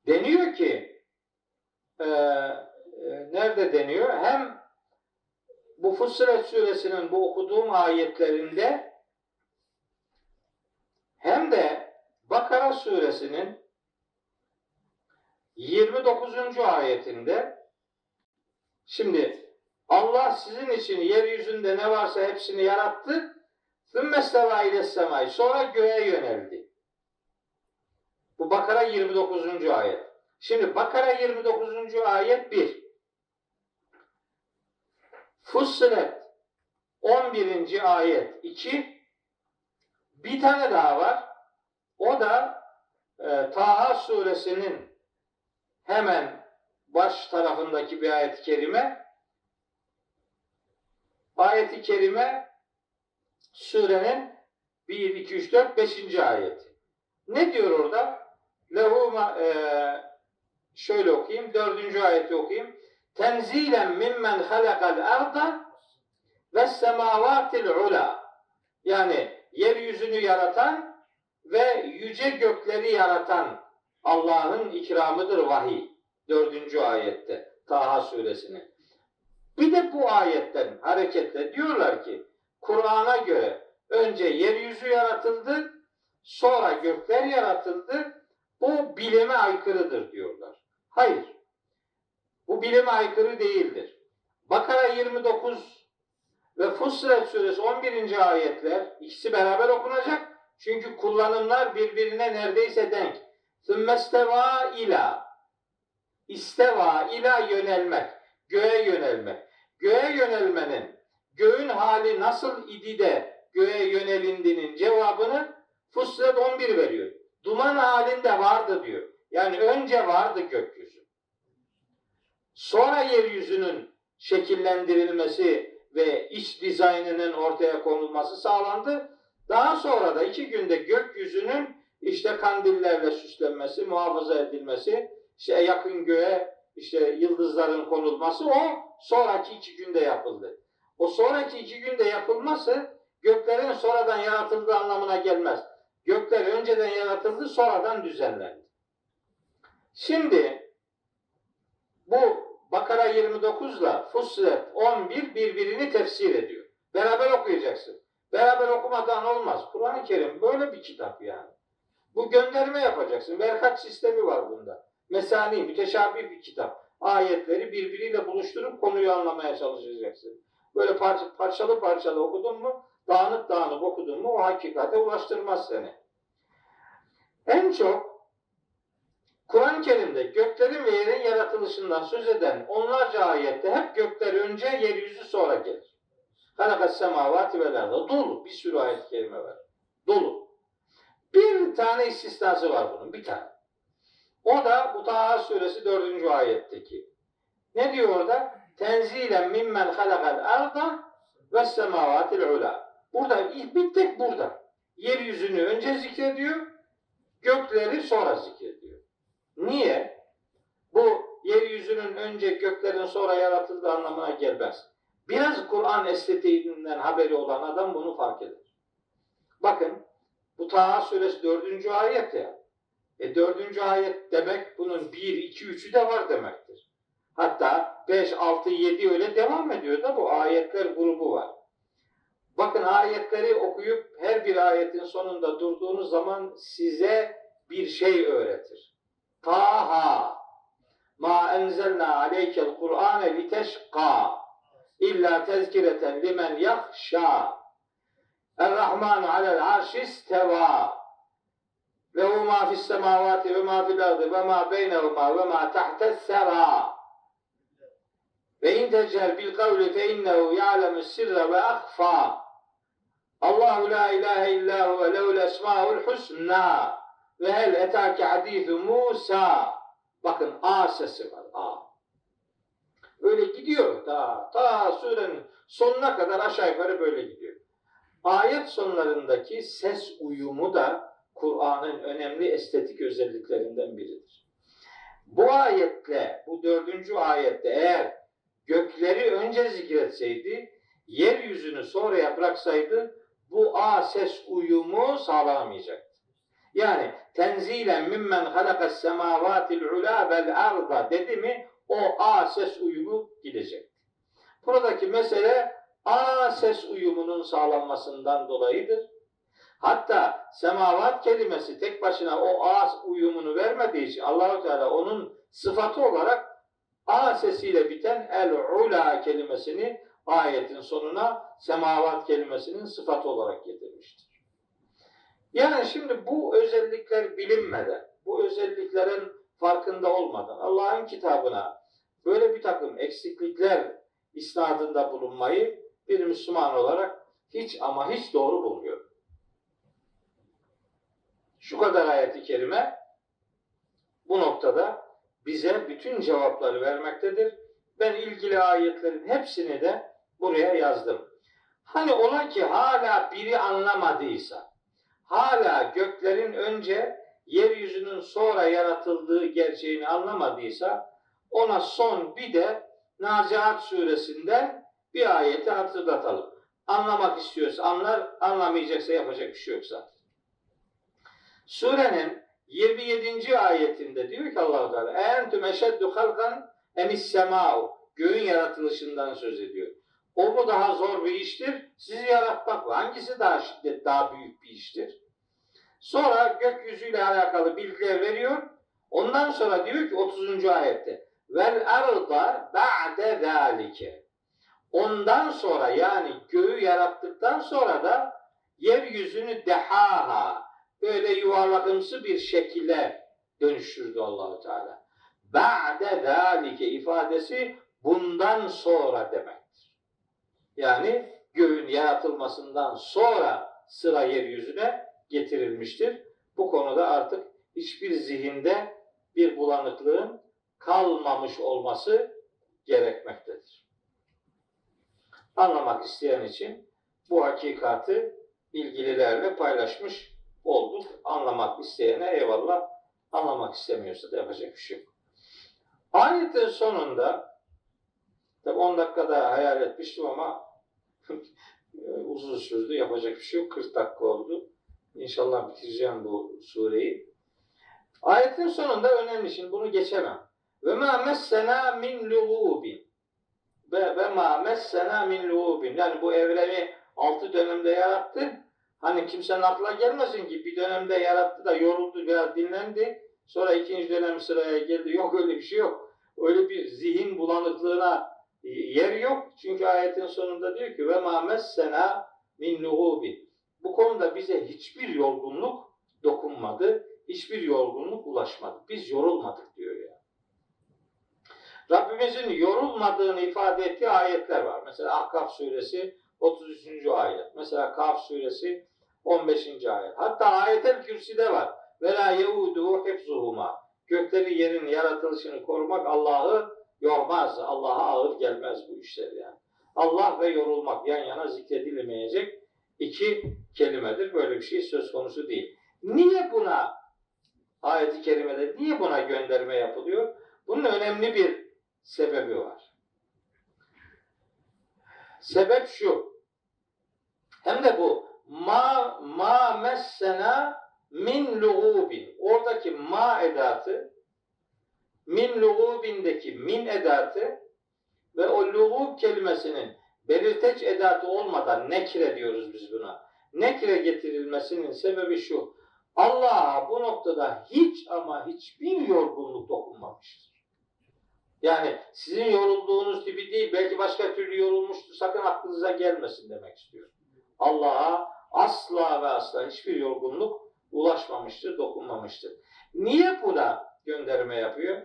[SPEAKER 1] deniyor ki, e, e, nerede deniyor? Hem bu Fussilet suresinin bu okuduğum ayetlerinde hem de Bakara suresinin 29. ayetinde şimdi Allah sizin için yeryüzünde ne varsa hepsini yarattı. Sümmesteva ile semay. Sonra göğe yöneldi. Bu Bakara 29. ayet. Şimdi Bakara 29. ayet 1. Fussilet 11. ayet 2. Bir tane daha var. O da e, Taha suresinin hemen baş tarafındaki bir ayet-i kerime. Ayet-i kerime surenin 1, 2, 3, 4, 5. ayeti. Ne diyor orada? Lehu e, şöyle okuyayım, dördüncü ayeti okuyayım. Tenzilen mimmen halakal arda ve semavatil ula. Yani yeryüzünü yaratan ve yüce gökleri yaratan Allah'ın ikramıdır vahiy. Dördüncü ayette Taha suresinin. Bir de bu ayetten hareketle diyorlar ki Kur'an'a göre önce yeryüzü yaratıldı, sonra gökler yaratıldı. Bu bilime aykırıdır diyorlar. Hayır. Bu bilime aykırı değildir. Bakara 29 ve Fussilet suresi 11. ayetler ikisi beraber okunacak. Çünkü kullanımlar birbirine neredeyse denk. Sümmesteva ila isteva ila yönelmek, göğe yönelmek. Göğe yönelmenin göğün hali nasıl idi de göğe yönelindiğinin cevabını Fussilet 11 veriyor. Duman halinde vardı diyor. Yani önce vardı gökyüzü. Sonra yeryüzünün şekillendirilmesi ve iç dizaynının ortaya konulması sağlandı. Daha sonra da iki günde gökyüzünün işte kandillerle süslenmesi, muhafaza edilmesi, işte yakın göğe işte yıldızların konulması o sonraki iki günde yapıldı. O sonraki iki günde yapılması göklerin sonradan yaratıldığı anlamına gelmez. Gökler önceden yaratıldı, sonradan düzenlendi. Şimdi bu Bakara 29 ile Fussilet 11 birbirini tefsir ediyor. Beraber okuyacaksın. Beraber okumadan olmaz. Kur'an-ı Kerim böyle bir kitap yani. Bu gönderme yapacaksın. Verkaç sistemi var bunda. Mesani, müteşabih bir kitap. Ayetleri birbiriyle buluşturup konuyu anlamaya çalışacaksın. Böyle parça, parçalı parçalı okudun mu, dağınık dağınık okudun mu o hakikate ulaştırmaz seni. En çok Kur'an-ı Kerim'de göklerin ve yerin yaratılışından söz eden onlarca ayette hep gökler önce, yeryüzü sonra gelir. Halakas semavati vel arda. Dolu. Bir sürü ayet-i kerime var. Dolu. Bir tane istisnası var bunun. Bir tane. O da bu Taha suresi 4. ayetteki. Ne diyor orada? Tenzilen mimmen halakal arda ve semavatil ula. Burada bir tek burada. Yeryüzünü önce zikrediyor, gökleri sonra zikrediyor. Niye? Bu yeryüzünün önce göklerin sonra yaratıldığı anlamına gelmez. Biraz Kur'an estetiğinden haberi olan adam bunu fark eder. Bakın bu Taha suresi 4. ayet ya. E 4. ayet demek bunun 1, 2, 3'ü de var demektir. Hatta 5, 6, 7 öyle devam ediyor da bu ayetler grubu var. Bakın ayetleri okuyup her bir ayetin sonunda durduğunuz zaman size bir şey öğretir. Taha ma enzelna aleykel Kur'ane liteşqa illa tezkireten limen yahşa Er-Rahman alel arşi isteva lehu ma fis semavati ve ma fil ardı ve ma beynehuma ve ma tahtes sera ve in tecel bil kavli fe innehu ya'lemu sirre ve ahfa Allahu la ilahe illa huve lehul esmaul husna ve hel etake hadithu Musa bakın A sesi var A öyle gidiyor ta, ta surenin sonuna kadar aşağı yukarı böyle gidiyor. Ayet sonlarındaki ses uyumu da Kur'an'ın önemli estetik özelliklerinden biridir. Bu ayetle, bu dördüncü ayette eğer gökleri önce zikretseydi, yeryüzünü sonraya bıraksaydı bu A ses uyumu sağlanamayacaktı. Yani tenzilen mimmen halakas semavatil ula vel arda dedi mi o A ses uyumu gidecekti. Buradaki mesele A ses uyumunun sağlanmasından dolayıdır. Hatta semavat kelimesi tek başına o A uyumunu vermediği için Allahu Teala onun sıfatı olarak A sesiyle biten el-ula kelimesini ayetin sonuna semavat kelimesinin sıfatı olarak getirmiştir. Yani şimdi bu özellikler bilinmeden, bu özelliklerin farkında olmadan Allah'ın kitabına böyle bir takım eksiklikler isnadında bulunmayı bir Müslüman olarak hiç ama hiç doğru bulmuyor. Şu kadar ayeti kerime bu noktada bize bütün cevapları vermektedir. Ben ilgili ayetlerin hepsini de buraya yazdım. Hani ola ki hala biri anlamadıysa, hala göklerin önce yeryüzünün sonra yaratıldığı gerçeğini anlamadıysa ona son bir de Nazihat suresinden bir ayeti hatırlatalım. Anlamak istiyorsa anlar, anlamayacaksa yapacak bir şey yok zaten. Surenin 27. ayetinde diyor ki Allah-u Teala entüm eşeddu halkan emis göğün yaratılışından söz ediyor. O mu daha zor bir iştir? Sizi yaratmak mı? Hangisi daha şiddet, daha büyük bir iştir? Sonra gökyüzüyle alakalı bilgiler veriyor. Ondan sonra diyor ki 30. ayette vel arda ba'de zalike. Ondan sonra yani göğü yarattıktan sonra da yeryüzünü dehaha böyle yuvarlakımsı bir şekilde dönüştürdü Allahu Teala. Ba'de zalike ifadesi bundan sonra demektir. Yani göğün yaratılmasından sonra sıra yeryüzüne getirilmiştir. Bu konuda artık hiçbir zihinde bir bulanıklığın kalmamış olması gerekmektedir. Anlamak isteyen için bu hakikati ilgililerle paylaşmış olduk. Anlamak isteyene eyvallah, anlamak istemiyorsa da yapacak bir şey yok. Ayetin sonunda tabi 10 dakikada hayal etmiştim ama uzun sürdü. Yapacak bir şey yok. 40 dakika oldu. İnşallah bitireceğim bu sureyi. Ayetin sonunda önemli şimdi bunu geçemem. Ve ma messena min lugubin. Ve, ve ma messena min lugubin. Yani bu evreni altı dönemde yarattı. Hani kimsenin aklına gelmesin ki bir dönemde yarattı da yoruldu biraz dinlendi. Sonra ikinci dönem sıraya geldi. Yok öyle bir şey yok. Öyle bir zihin bulanıklığına yer yok. Çünkü ayetin sonunda diyor ki ve ma messena min lugubin. Bu konuda bize hiçbir yorgunluk dokunmadı. Hiçbir yorgunluk ulaşmadı. Biz yorulmadık diyor ya. Rabbimizin yorulmadığını ifade ettiği ayetler var. Mesela Ahkaf suresi 33. ayet. Mesela Kaf suresi 15. ayet. Hatta ayetel kürsüde var. Ve la yeuduhu hifzuhuma. Gökleri yerin yaratılışını korumak Allah'ı yormaz. Allah'a ağır gelmez bu işler yani. Allah ve yorulmak yan yana zikredilmeyecek iki kelimedir. Böyle bir şey söz konusu değil. Niye buna ayeti kerimede niye buna gönderme yapılıyor? Bunun önemli bir sebebi var. Sebep şu. Hem de bu ma ma messena min lugubin. Oradaki ma edatı min lugubindeki min edatı ve o lugub kelimesinin belirteç edatı olmadan nekre diyoruz biz buna. Nekre getirilmesinin sebebi şu. Allah'a bu noktada hiç ama hiçbir yorgunluk dokunmamıştır. Yani sizin yorulduğunuz gibi değil, belki başka türlü yorulmuştur, sakın aklınıza gelmesin demek istiyorum. Allah'a asla ve asla hiçbir yorgunluk ulaşmamıştır, dokunmamıştır. Niye buna gönderme yapıyor?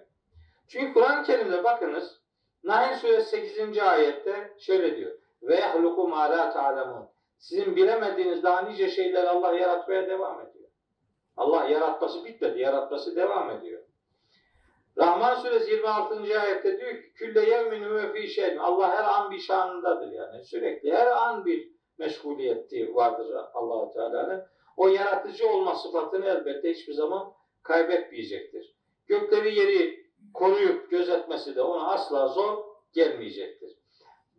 [SPEAKER 1] Çünkü Kur'an-ı Kerim'de bakınız, Nahl suresi 8. ayette şöyle diyor. Ve yahluku ma la. Sizin bilemediğiniz daha nice şeyler Allah yaratmaya devam ediyor. Allah yaratması bitmedi, yaratması devam ediyor. Rahman suresi 26. ayette diyor ki külle yevmin huve şeyin. Allah her an bir şanındadır yani. Sürekli her an bir meşguliyeti vardır allah Teala'nın. O yaratıcı olma sıfatını elbette hiçbir zaman kaybetmeyecektir. Gökleri yeri koruyup gözetmesi de ona asla zor gelmeyecektir.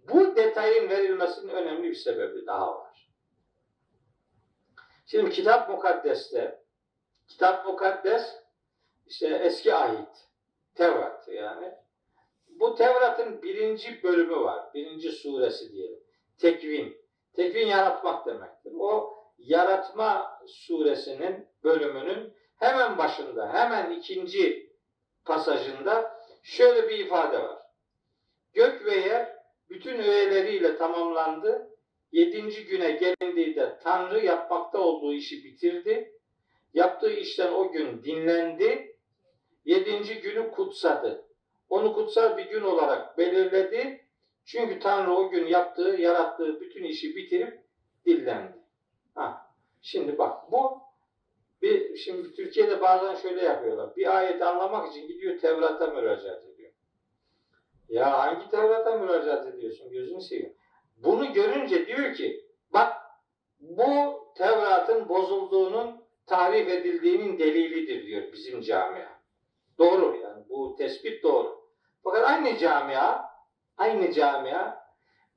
[SPEAKER 1] Bu detayın verilmesinin önemli bir sebebi daha var. Şimdi kitap mukaddeste, kitap mukaddes işte eski ahit, Tevrat yani. Bu Tevrat'ın birinci bölümü var. Birinci suresi diyelim. Tekvin. Tekvin yaratmak demektir. O yaratma suresinin bölümünün hemen başında, hemen ikinci pasajında şöyle bir ifade var. Gök ve yer bütün öğeleriyle tamamlandı. Yedinci güne gelindiğinde Tanrı yapmakta olduğu işi bitirdi. Yaptığı işten o gün dinlendi. Yedinci günü kutsadı. Onu kutsal bir gün olarak belirledi. Çünkü Tanrı o gün yaptığı, yarattığı bütün işi bitirip dinlendi. Ha. Şimdi bak bu bir şimdi Türkiye'de bazen şöyle yapıyorlar. Bir ayeti anlamak için gidiyor Tevrat'a müracaat ediyor. Ya hangi Tevrat'a müracaat ediyorsun? Gözünü seveyim. Bunu görünce diyor ki bak bu Tevrat'ın bozulduğunun tarif edildiğinin delilidir diyor bizim camia. Doğru yani bu tespit doğru. Fakat aynı camia aynı camia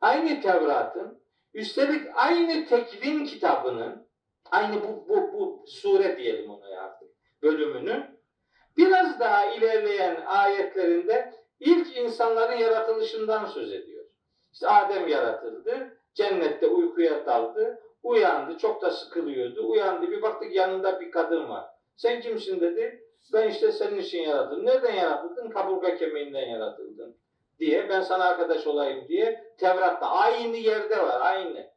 [SPEAKER 1] aynı Tevrat'ın üstelik aynı tekvin kitabının aynı bu, bu, bu sure diyelim ona artık bölümünün biraz daha ilerleyen ayetlerinde ilk insanların yaratılışından söz ediyor. İşte Adem yaratıldı, cennette uykuya daldı, uyandı, çok da sıkılıyordu, uyandı, bir baktık yanında bir kadın var. Sen kimsin dedi, ben işte senin için yaratıldım. Nereden yaratıldın? Kaburga kemiğinden yaratıldın diye, ben sana arkadaş olayım diye Tevrat'ta aynı yerde var, aynı.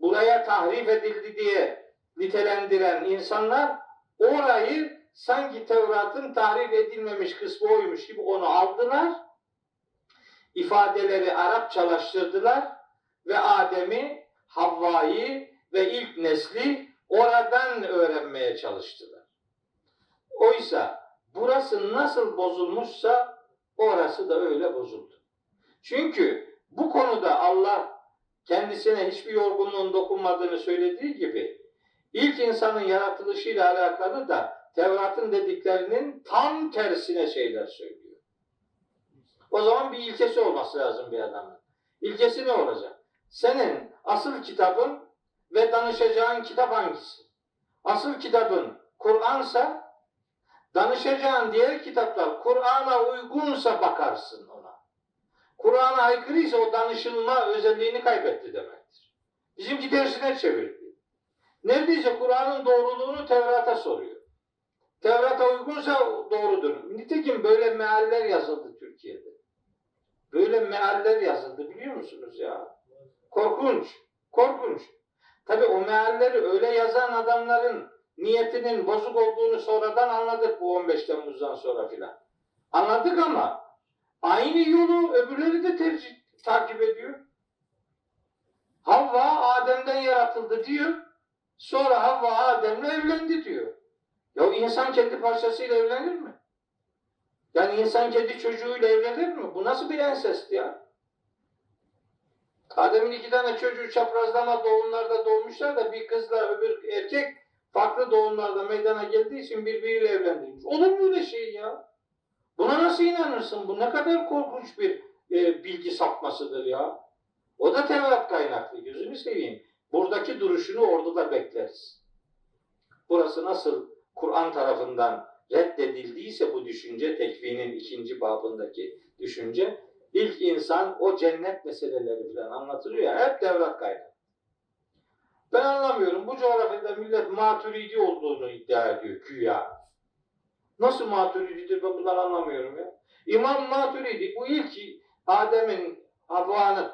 [SPEAKER 1] Buraya tahrif edildi diye nitelendiren insanlar orayı sanki Tevrat'ın tahrif edilmemiş kısmı oymuş gibi onu aldılar. ifadeleri Arapçalaştırdılar ve Adem'i, Havva'yı ve ilk nesli oradan öğrenmeye çalıştılar. Oysa burası nasıl bozulmuşsa orası da öyle bozuldu. Çünkü bu konuda Allah kendisine hiçbir yorgunluğun dokunmadığını söylediği gibi ilk insanın yaratılışıyla alakalı da Tevrat'ın dediklerinin tam tersine şeyler söylüyor. O zaman bir ilkesi olması lazım bir adamın. İlkesi ne olacak? Senin asıl kitabın ve danışacağın kitap hangisi? Asıl kitabın Kur'ansa danışacağın diğer kitaplar Kur'an'a uygunsa bakarsın ona. Kur'an'a aykırıysa o danışılma özelliğini kaybetti demektir. Bizimki tersine çevirdi. Neredeyse Kur'an'ın doğruluğunu Tevrat'a soruyor. Tevrat'a uygunsa doğrudur. Nitekim böyle mealler yazıldı Türkiye'de. Böyle mealler yazıldı biliyor musunuz ya? Korkunç. Korkunç. Tabi o mealleri öyle yazan adamların niyetinin bozuk olduğunu sonradan anladık bu 15 Temmuz'dan sonra filan. Anladık ama aynı yolu öbürleri de tercih, takip ediyor. Havva Adem'den yaratıldı diyor. Sonra Havva Adem'le evlendi diyor. Ya insan kendi parçasıyla evlenir mi? Yani insan kendi çocuğuyla evlenir mi? Bu nasıl bir ensest ya? Adem'in iki tane çocuğu çaprazlama doğumlarda doğmuşlar da bir kızla öbür erkek farklı doğumlarda meydana geldiği için birbiriyle evlendirmiş. Olur mu öyle şey ya? Buna nasıl inanırsın? Bu ne kadar korkunç bir e, bilgi sapmasıdır ya. O da Tevrat kaynaklı. Gözünü seveyim. Buradaki duruşunu orada da bekleriz. Burası nasıl Kur'an tarafından reddedildiyse bu düşünce, tekvinin ikinci babındaki düşünce, ilk insan o cennet meseleleri falan anlatılıyor ya, hep devlet kaynağı. Ben anlamıyorum. Bu coğrafyada millet maturidi olduğunu iddia ediyor güya. Nasıl maturididir ben bunları anlamıyorum ya. İmam Maturidi bu ilk Adem'in Havva'nın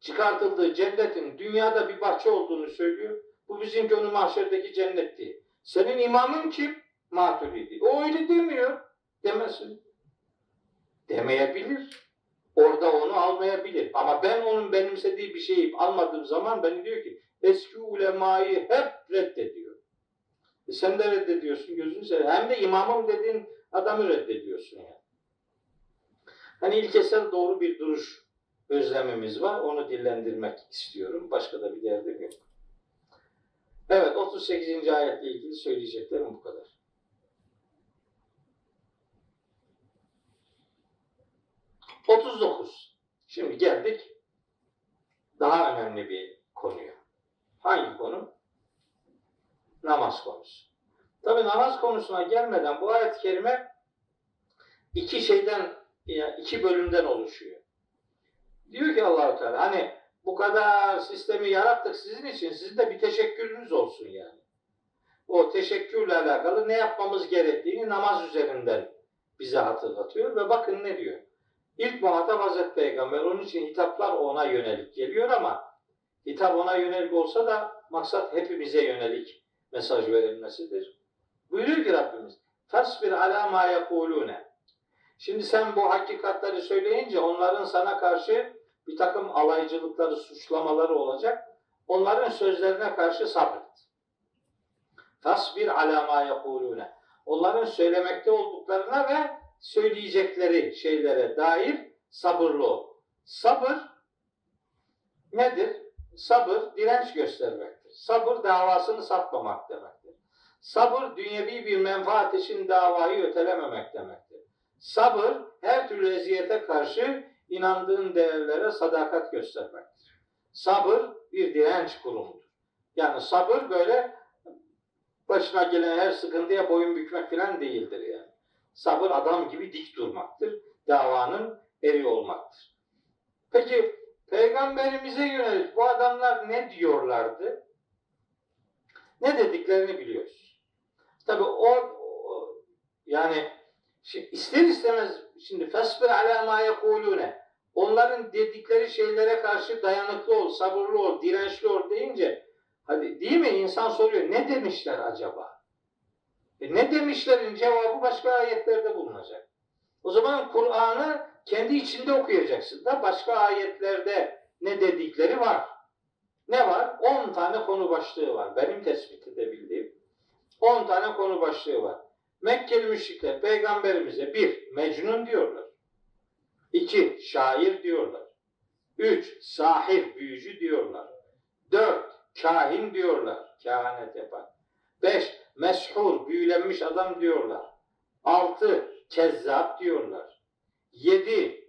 [SPEAKER 1] çıkartıldığı cennetin dünyada bir bahçe olduğunu söylüyor. Bu bizimki onun mahşerdeki cennetti. Senin imamın kim? Maturidi. O öyle demiyor. Demesin. Demeyebilir. Orada onu almayabilir. Ama ben onun benimsediği bir şeyi almadığım zaman beni diyor ki eski ulemayı hep reddediyor. E sen de reddediyorsun gözünü seveyim. Hem de imamım dediğin adamı reddediyorsun yani. Hani ilkesel doğru bir duruş özlemimiz var. Onu dillendirmek istiyorum. Başka da bir derdim yok. Evet 38. ayetle ilgili söyleyeceklerim bu kadar. Otuz dokuz. Şimdi geldik daha önemli bir konuya. Hangi konu? Namaz konusu. Tabi namaz konusuna gelmeden bu ayet-i kerime iki şeyden, iki bölümden oluşuyor. Diyor ki Allahu Teala hani bu kadar sistemi yarattık sizin için. Sizin de bir teşekkürünüz olsun yani. O teşekkürle alakalı ne yapmamız gerektiğini namaz üzerinden bize hatırlatıyor ve bakın ne diyor. İlk muhatap Hazreti Peygamber. Onun için hitaplar ona yönelik geliyor ama hitap ona yönelik olsa da maksat hepimize yönelik mesaj verilmesidir. Buyuruyor ki Rabbimiz Tasbir ala ma yekulune. Şimdi sen bu hakikatleri söyleyince onların sana karşı bir takım alaycılıkları, suçlamaları olacak. Onların sözlerine karşı sabret. Tasbir ala ma yekulune. Onların söylemekte olduklarına ve söyleyecekleri şeylere dair sabırlı ol. Sabır nedir? Sabır direnç göstermektir. Sabır davasını satmamak demektir. Sabır dünyevi bir menfaat için davayı ötelememek demektir. Sabır her türlü eziyete karşı inandığın değerlere sadakat göstermektir. Sabır bir direnç kurumudur. Yani sabır böyle başına gelen her sıkıntıya boyun bükmek falan değildir yani. Sabır adam gibi dik durmaktır. Davanın eri olmaktır. Peki peygamberimize yönelik bu adamlar ne diyorlardı? Ne dediklerini biliyoruz. Tabi o, o yani şimdi ister istemez şimdi fesbir ala ma yekulune onların dedikleri şeylere karşı dayanıklı ol, sabırlı ol, dirençli ol deyince hadi değil mi insan soruyor ne demişler acaba? E ne demişlerin cevabı başka ayetlerde bulunacak. O zaman Kur'an'ı kendi içinde okuyacaksın da başka ayetlerde ne dedikleri var. Ne var? 10 tane konu başlığı var. Benim tespit edebildiğim 10 tane konu başlığı var. Mekkeli müşrikler peygamberimize bir Mecnun diyorlar. iki Şair diyorlar. Üç Sahir büyücü diyorlar. Dört Kahin diyorlar. Kehanet yapan. Beş Meshur büyülenmiş adam diyorlar. Altı Kezzap diyorlar. Yedi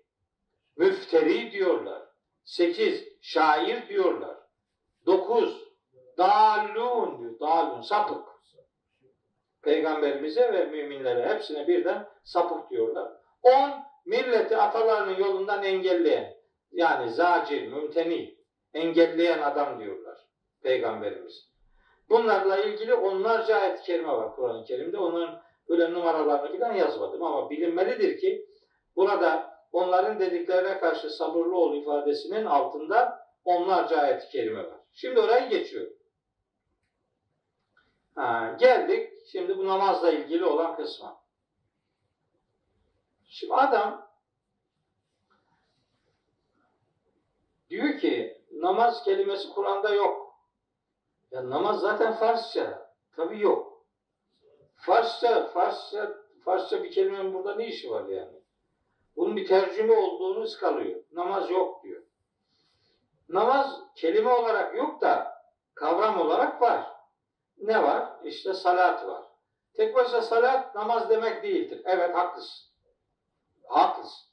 [SPEAKER 1] Müfteri diyorlar. Sekiz Şair diyorlar. Dokuz Dalun diyor. Dalun sapık. Peygamberimize ve müminlere hepsine birden sapık diyorlar. On, milleti atalarının yolundan engelleyen, yani zacir, mümteni, engelleyen adam diyorlar Peygamberimiz. Bunlarla ilgili onlarca ayet-i kerime var Kur'an-ı Kerim'de. Onların böyle numaralarını falan yazmadım ama bilinmelidir ki burada onların dediklerine karşı sabırlı ol ifadesinin altında onlarca ayet-i kerime var. Şimdi orayı geçiyorum. Ha, geldik şimdi bu namazla ilgili olan kısma. Şimdi adam diyor ki namaz kelimesi Kur'an'da yok. Ya namaz zaten Farsça. Tabii yok. Farsça, Farsça, Farsça bir kelimenin burada ne işi var yani? Bunun bir tercüme olduğunu ıskalıyor. Namaz yok diyor. Namaz kelime olarak yok da kavram olarak var. Ne var? İşte salat var. Tek başına salat namaz demek değildir. Evet haklısın. Haklısın.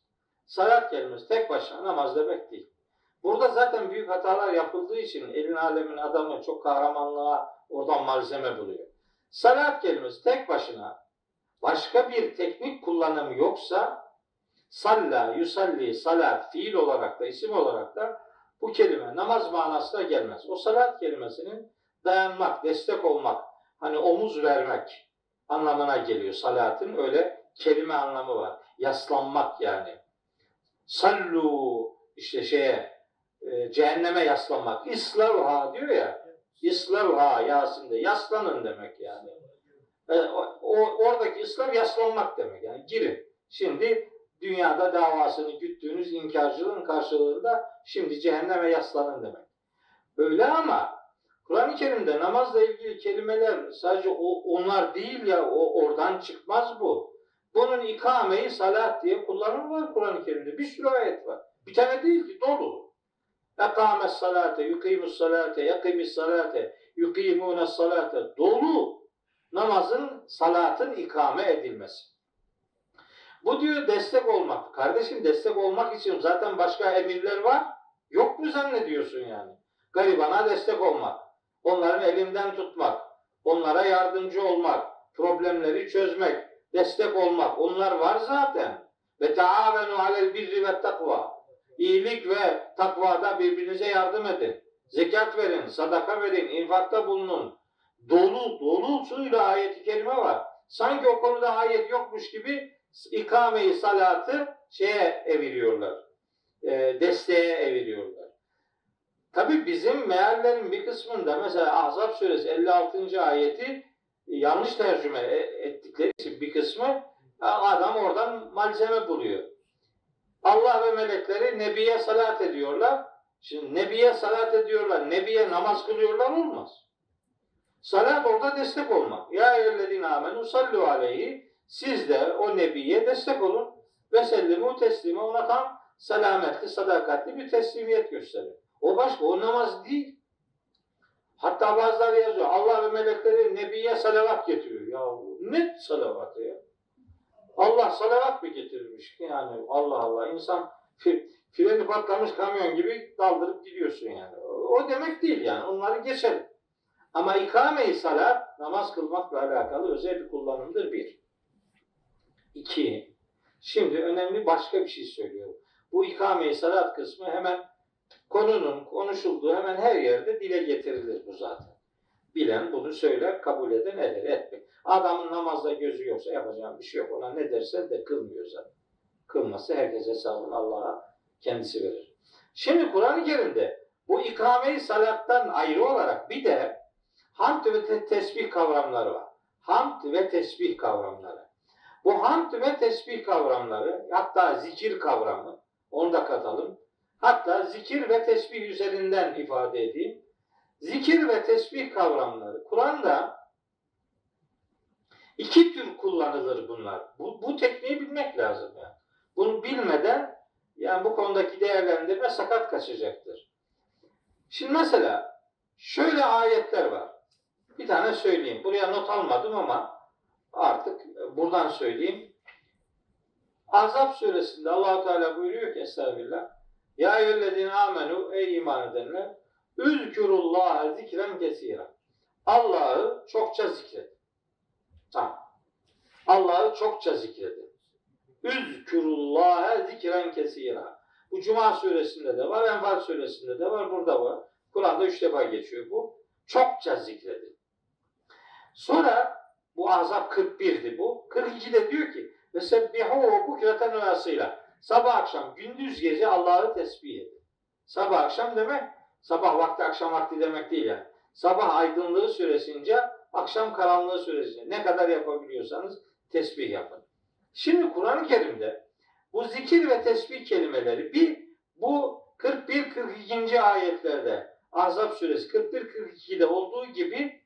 [SPEAKER 1] Salat kelimesi tek başına namaz demek değil. Burada zaten büyük hatalar yapıldığı için elin alemin adamı çok kahramanlığa oradan malzeme buluyor. Salat kelimesi tek başına başka bir teknik kullanımı yoksa salla, yusalli, salat fiil olarak da isim olarak da bu kelime namaz manasına gelmez. O salat kelimesinin dayanmak, destek olmak, hani omuz vermek anlamına geliyor salatın. Öyle kelime anlamı var. Yaslanmak yani. Sallu işte şeye e, cehenneme yaslanmak. İslavha diyor ya. İslavha Yasin'de. Yaslanın demek yani. E, o, oradaki İslav yaslanmak demek yani. Girin. Şimdi dünyada davasını güttüğünüz inkarcılığın karşılığında şimdi cehenneme yaslanın demek. Öyle ama Kur'an-ı Kerim'de namazla ilgili kelimeler sadece o, onlar değil ya o oradan çıkmaz bu. Bunun ikameyi salat diye kullanımı var Kur'an-ı Kerim'de. Bir sürü ayet var. Bir tane değil ki dolu. Ekames salate, yukimus salate, yakimis salate, yukimune salate. Dolu namazın, salatın ikame edilmesi. Bu diyor destek olmak. Kardeşim destek olmak için zaten başka emirler var. Yok mu zannediyorsun yani? Garibana destek olmak. Onların elinden tutmak. Onlara yardımcı olmak. Problemleri çözmek. Destek olmak. Onlar var zaten. Ve taavenu alel birri ve takva. İyilik ve takvada birbirinize yardım edin. Zekat verin, sadaka verin, infakta bulunun. Dolu, dolu suyla ayet-i kerime var. Sanki o konuda ayet yokmuş gibi ikameyi salatı şeye eviriyorlar. E, desteğe eviriyorlar. Tabi bizim meallerin bir kısmında mesela Ahzab suresi 56. ayeti yanlış tercüme e, ettikleri için bir kısmı adam oradan malzeme buluyor. Allah ve melekleri Nebi'ye salat ediyorlar. Şimdi Nebi'ye salat ediyorlar, Nebi'ye namaz kılıyorlar olmaz. Salat orada destek olmak. Ya eyyühellezine amenu sallu aleyhi. Siz de o Nebi'ye destek olun. Ve sellimu teslime ona tam selametli, sadakatli bir teslimiyet gösterin. O başka, o namaz değil. Hatta bazıları yazıyor. Allah ve melekleri Nebi'ye salavat getiriyor. Ya ne salavatı ya? Allah salavat mı getirmiş? Yani Allah Allah. insan freni patlamış kamyon gibi daldırıp gidiyorsun yani. O demek değil yani. Onları geçelim. Ama ikame-i salat namaz kılmakla alakalı özel bir kullanımdır bir. İki. Şimdi önemli başka bir şey söylüyorum. Bu ikame-i salat kısmı hemen konunun konuşulduğu hemen her yerde dile getirilir bu zaten. Bilen bunu söyler, kabul eden eder, etmek. Adamın namazda gözü yoksa yapacağım bir şey yok. Ona ne dersen de kılmıyor zaten. Kılması herkes hesabını Allah'a kendisi verir. Şimdi Kur'an-ı Kerim'de bu ikame-i salattan ayrı olarak bir de hamd ve tesbih kavramları var. Hamd ve tesbih kavramları. Bu hamd ve tesbih kavramları hatta zikir kavramı onu da katalım. Hatta zikir ve tesbih üzerinden ifade edeyim. Zikir ve tesbih kavramları Kur'an'da iki tür kullanılır bunlar. Bu, bu tekniği bilmek lazım yani. Bunu bilmeden yani bu konudaki değerlendirme sakat kaçacaktır. Şimdi mesela şöyle ayetler var. Bir tane söyleyeyim. Buraya not almadım ama artık buradan söyleyeyim. Azap suresinde allah Teala buyuruyor ki Estağfirullah. Ya eyyühellezine amenu ey iman edenler Üzkürullaha zikren kesira. Allah'ı çokça zikredin. Tamam. Allah'ı çokça zikredin. Üzkürullaha zikren kesira. Bu Cuma suresinde de var, Enfal suresinde de var, burada var. Kur'an'da üç defa geçiyor bu. Çokça zikredin. Sonra bu Azap 41'di bu. 42'de diyor ki ve sebbihu bukreten ve asıyla. Sabah akşam gündüz gece Allah'ı tesbih edin. Sabah akşam demek sabah vakti akşam vakti demek değil yani. Sabah aydınlığı süresince akşam karanlığı süresince ne kadar yapabiliyorsanız tesbih yapın. Şimdi Kur'an-ı Kerim'de bu zikir ve tesbih kelimeleri bir bu 41-42. ayetlerde Ahzab suresi 41-42'de olduğu gibi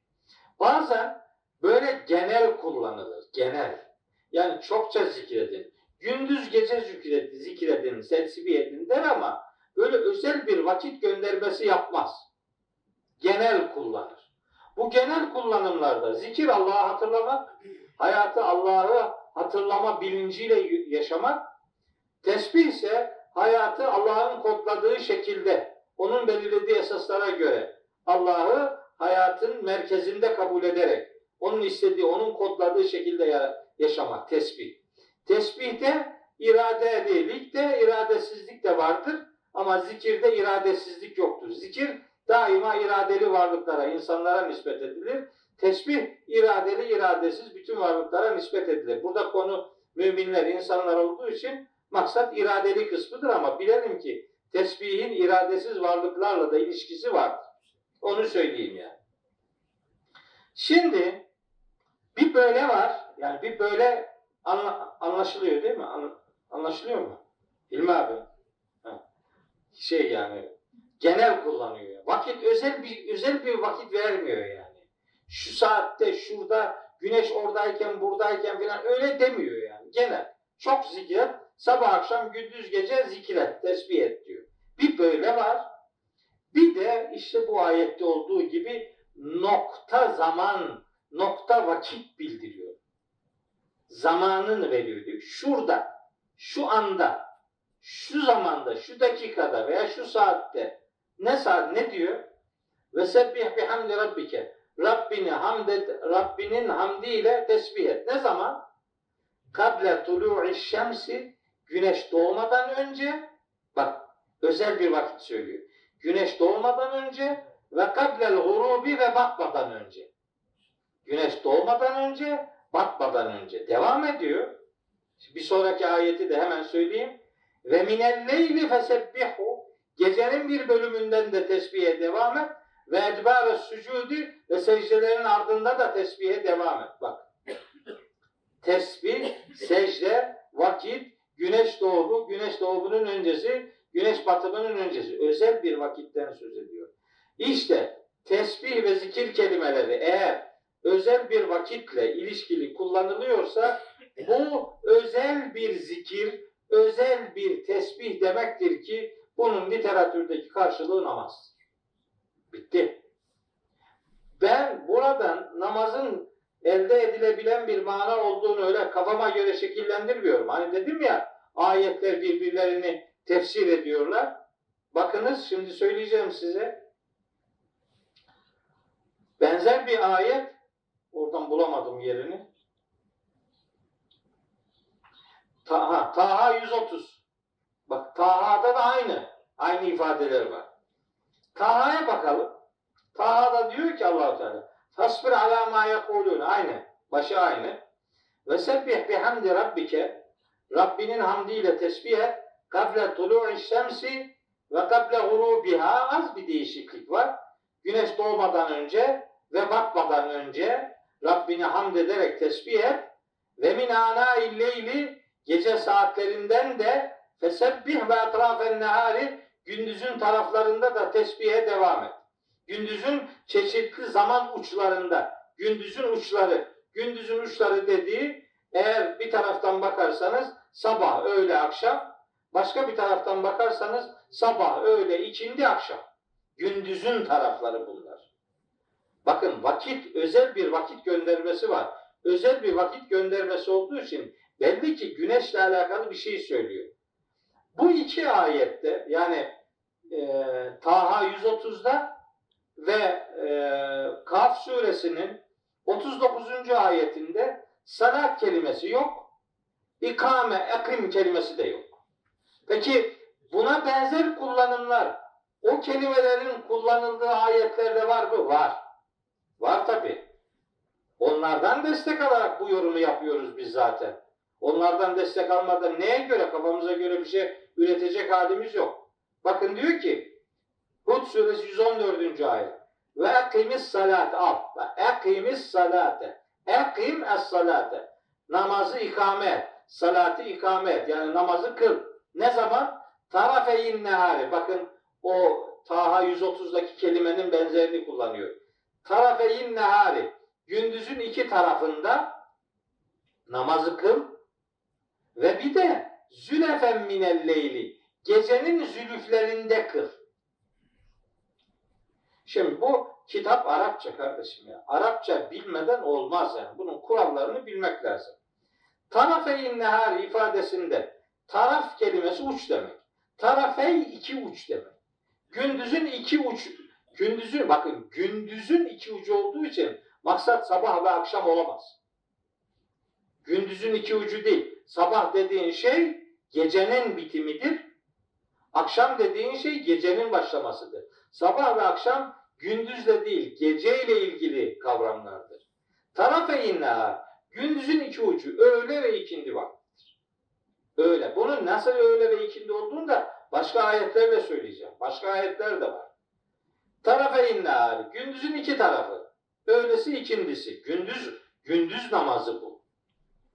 [SPEAKER 1] bazen böyle genel kullanılır. Genel. Yani çokça zikredin. Gündüz gece zikredin, zikredin, tesbih edin der ama böyle özel bir vakit göndermesi yapmaz. Genel kullanır. Bu genel kullanımlarda zikir Allah'ı hatırlamak, hayatı Allah'ı hatırlama bilinciyle yaşamak, tesbih ise hayatı Allah'ın kodladığı şekilde, onun belirlediği esaslara göre Allah'ı hayatın merkezinde kabul ederek, onun istediği, onun kodladığı şekilde yaşamak, tesbih. Tesbihte iradelik de iradesizlik de vardır ama zikirde iradesizlik yoktur. Zikir daima iradeli varlıklara, insanlara nispet edilir. Tesbih iradeli, iradesiz bütün varlıklara nispet edilir. Burada konu müminler, insanlar olduğu için maksat iradeli kısmıdır ama bilelim ki tesbihin iradesiz varlıklarla da ilişkisi var. Onu söyleyeyim yani. Şimdi bir böyle var. Yani bir böyle anla, anlaşılıyor değil mi? anlaşılıyor mu? İlmi abi. Ha. Şey yani genel kullanıyor. Vakit özel bir özel bir vakit vermiyor yani. Şu saatte şurada güneş oradayken buradayken falan öyle demiyor yani. Genel. Çok zikret. Sabah akşam gündüz gece zikret, tesbih et diyor. Bir böyle var. Bir de işte bu ayette olduğu gibi nokta zaman, nokta vakit bildiriyor. Zamanını veriyor diyor. Şurada, şu anda, şu zamanda, şu dakikada veya şu saatte ne saat ne diyor? Ve sebbih bihamdi rabbike. Rabbini hamd et, Rabbinin hamdiyle tesbih et. Ne zaman? Kable tulu'i şemsi güneş doğmadan önce bak özel bir vakit söylüyor. Güneş doğmadan önce ve kablel gurubi ve batmadan önce. Güneş doğmadan önce, batmadan önce. Devam ediyor. Bir sonraki ayeti de hemen söyleyeyim. Ve minel leyli fesebbihu gecenin bir bölümünden de tesbihe devam et ve edbâre sücudi ve secdelerin ardında da tesbihe devam et. Bak. Tesbih, secde, vakit, güneş doğumu, güneş doğumunun öncesi, güneş batımının öncesi. Özel bir vakitten söz ediyor. İşte tesbih ve zikir kelimeleri eğer özel bir vakitle ilişkili kullanılıyorsa bu özel bir zikir, özel bir tesbih demektir ki bunun literatürdeki karşılığı namaz. Bitti. Ben buradan namazın elde edilebilen bir mana olduğunu öyle kafama göre şekillendirmiyorum. Hani dedim ya ayetler birbirlerini tefsir ediyorlar. Bakınız şimdi söyleyeceğim size. Benzer bir ayet oradan bulamadım yerini. Taha, Taha 130. Bak Taha'da da aynı. Aynı ifadeler var. Taha'ya bakalım. Taha'da diyor ki allah Teala Fasbir ala ma yekulun. Aynı. Başı aynı. Ve sebbih bihamdi rabbike. Rabbinin hamdiyle tesbih et. Kable tulu'i şemsi ve kable gurubiha. Az bir değişiklik var. Güneş doğmadan önce ve batmadan önce Rabbini hamd ederek tesbih et. Ve min ana'il leyli gece saatlerinden de fesebbih ve etrafen nehari gündüzün taraflarında da tesbihe devam et. Gündüzün çeşitli zaman uçlarında, gündüzün uçları, gündüzün uçları dediği eğer bir taraftan bakarsanız sabah, öğle, akşam, başka bir taraftan bakarsanız sabah, öğle, ikindi, akşam. Gündüzün tarafları bunlar. Bakın vakit, özel bir vakit göndermesi var. Özel bir vakit göndermesi olduğu için belli ki güneşle alakalı bir şey söylüyor. Bu iki ayette yani e, Taha 130'da ve e, Kaf suresinin 39. ayetinde salat kelimesi yok. İkame, ekim kelimesi de yok. Peki buna benzer kullanımlar o kelimelerin kullanıldığı ayetlerde var mı? Var. Var tabi. Onlardan destek alarak bu yorumu yapıyoruz biz zaten. Onlardan destek almadan neye göre kafamıza göre bir şey üretecek halimiz yok. Bakın diyor ki Hud suresi 114. ayet. Ve ekimis salat al. Ve ekimis salate. Ekim es salate. Namazı ikame et. Salatı ikame et. Yani namazı kıl. Ne zaman? Tarafeyin nehari. Bakın o Taha 130'daki kelimenin benzerini kullanıyor. Tarafeyin nehari. Gündüzün iki tarafında namazı kıl ve bir de zülefen minel leyli. Gecenin zülüflerinde kıl. Şimdi bu kitap Arapça kardeşim ya. Arapça bilmeden olmaz yani. Bunun kurallarını bilmek lazım. Tarafeyn nehar ifadesinde taraf kelimesi uç demek. Tarafey iki uç demek. Gündüzün iki uç, gündüzün bakın gündüzün iki ucu olduğu için maksat sabah ve akşam olamaz. Gündüzün iki ucu değil. Sabah dediğin şey gecenin bitimidir. Akşam dediğin şey gecenin başlamasıdır. Sabah ve akşam gündüzle değil, geceyle ilgili kavramlardır. Tarafe inna, gündüzün iki ucu, öğle ve ikindi vaktidir. Öğle. Bunun nasıl öğle ve ikindi olduğunu da başka ayetlerle söyleyeceğim. Başka ayetler de var. Tarafe inna, gündüzün iki tarafı. Öğlesi ikindisi. Gündüz, gündüz namazı bu.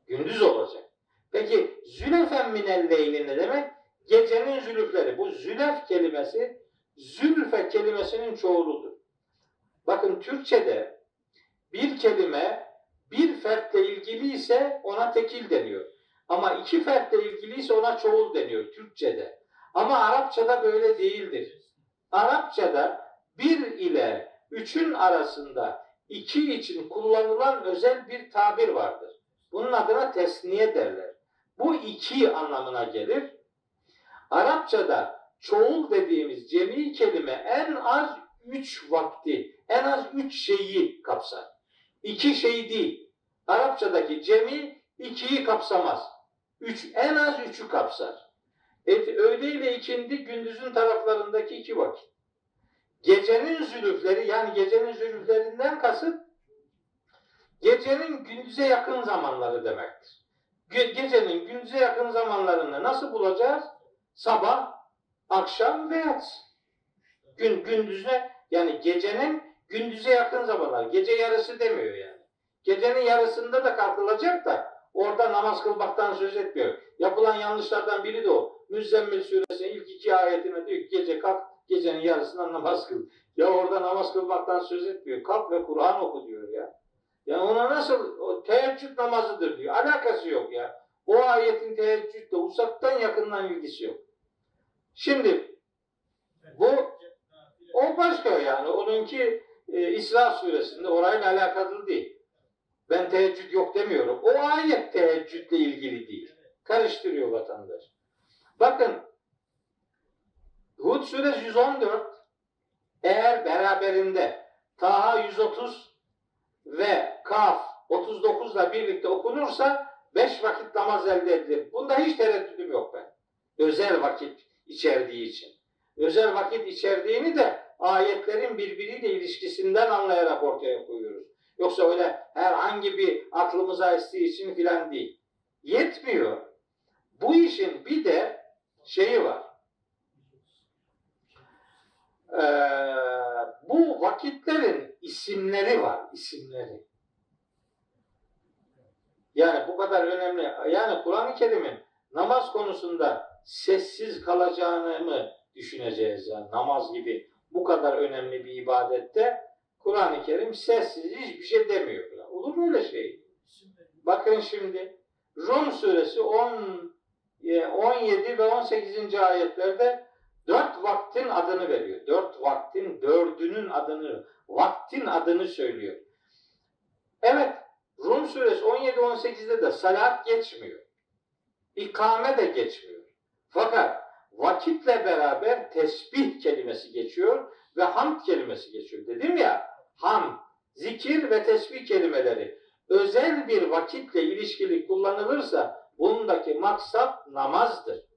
[SPEAKER 1] Gündüz olacak. Peki zülefen minel leyli ne demek? Gecenin zülüfleri. Bu zülef kelimesi zülfe kelimesinin çoğuludur. Bakın Türkçe'de bir kelime bir fertle ilgili ise ona tekil deniyor. Ama iki fertle ilgili ise ona çoğul deniyor Türkçe'de. Ama Arapçada böyle değildir. Arapçada bir ile üçün arasında iki için kullanılan özel bir tabir vardır. Bunun adına tesniye derler. Bu iki anlamına gelir. Arapçada çoğul dediğimiz cemi kelime en az üç vakti, en az üç şeyi kapsar. İki şey değil. Arapçadaki cemi ikiyi kapsamaz. Üç, en az üçü kapsar. Et, öğle ile ikindi gündüzün taraflarındaki iki vakit. Gecenin zülüfleri yani gecenin zülüflerinden kasıt gecenin gündüze yakın zamanları demektir. Ge- gecenin gündüze yakın zamanlarında nasıl bulacağız? Sabah, akşam ve. Gün, gündüzüne yani gecenin gündüze yakın zamanlar. Gece yarısı demiyor yani. Gecenin yarısında da kalkılacak da orada namaz kılmaktan söz etmiyor. Yapılan yanlışlardan biri de o. Müzzemmil suresinin ilk iki ayetine diyor ki gece kalk gecenin yarısından namaz kıl. Ya orada namaz kılmaktan söz etmiyor. Kalk ve Kur'an oku diyor ya. Ya ona nasıl o teheccüd namazıdır diyor. Alakası yok ya. O ayetin teheccüdle uzaktan yakından ilgisi yok. Şimdi bu o başka yani. Onunki e, İsra suresinde orayla alakalı değil. Ben teheccüd yok demiyorum. O ayet teheccüdle ilgili değil. Karıştırıyor vatandaş. Bakın Hud suresi 114 eğer beraberinde Taha 130 ve Kaf 39 ile birlikte okunursa 5 vakit namaz elde edilir. Bunda hiç tereddüdüm yok ben. Özel vakit içerdiği için. Özel vakit içerdiğini de ayetlerin birbiriyle ilişkisinden anlayarak ortaya koyuyoruz. Yoksa öyle herhangi bir aklımıza estiği için filan değil. Yetmiyor. Bu işin bir de şeyi var. Ee, bu vakitlerin isimleri var, isimleri. Yani bu kadar önemli. Yani Kur'an-ı Kerim'in namaz konusunda sessiz kalacağını mı düşüneceğiz yani namaz gibi bu kadar önemli bir ibadette Kur'an-ı Kerim sessiz hiçbir şey demiyor. falan. Olur mu öyle şey? Bakın şimdi Rum suresi 10, e, 17 ve 18. ayetlerde dört vaktin adını veriyor. Dört vaktin dördünün adını, vaktin adını söylüyor. Evet, Rum suresi 17-18'de de salat geçmiyor. İkame de geçmiyor. Fakat vakitle beraber tesbih kelimesi geçiyor ve hamd kelimesi geçiyor. Dedim ya, ham, zikir ve tesbih kelimeleri özel bir vakitle ilişkili kullanılırsa bundaki maksat namazdır.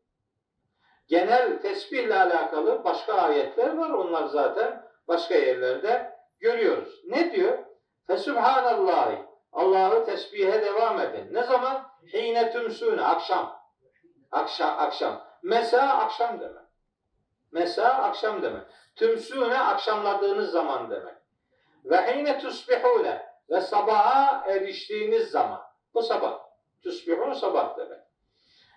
[SPEAKER 1] Genel tesbihle alakalı başka ayetler var. Onlar zaten başka yerlerde görüyoruz. Ne diyor? Fesubhanallahi. Allah'ı tesbihe devam edin. Ne zaman? Hine tümsüne. Akşam. Akşam. Akşam. Mesa akşam demek. Mesa akşam demek. Tümsüne akşamladığınız zaman demek. Ve hine tusbihune ve sabaha eriştiğiniz zaman. Bu sabah. Tusbihun sabah demek.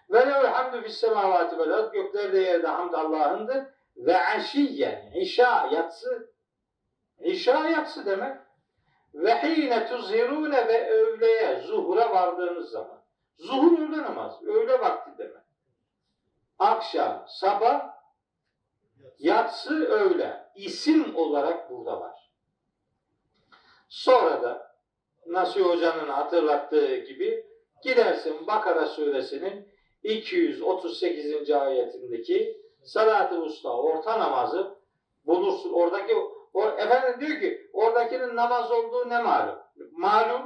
[SPEAKER 1] Ve lehul hamdu fis semavati vel. Göklerde yerde hamd Allah'ındır. Ve aşiyyen. İşa yatsı. İşa yatsı demek. Ve hine tuzhirune ve öğleye, zuhura vardığınız zaman. Zuhur öğle namaz. Öğle vakti demek. Akşam, sabah, yatsı, öğle. İsim olarak burada var. Sonra da Nasuh Hoca'nın hatırlattığı gibi gidersin Bakara suresinin 238. ayetindeki salat-ı usta orta namazı bulursun. Oradaki o, efendim diyor ki oradakinin namaz olduğu ne malum? Malum.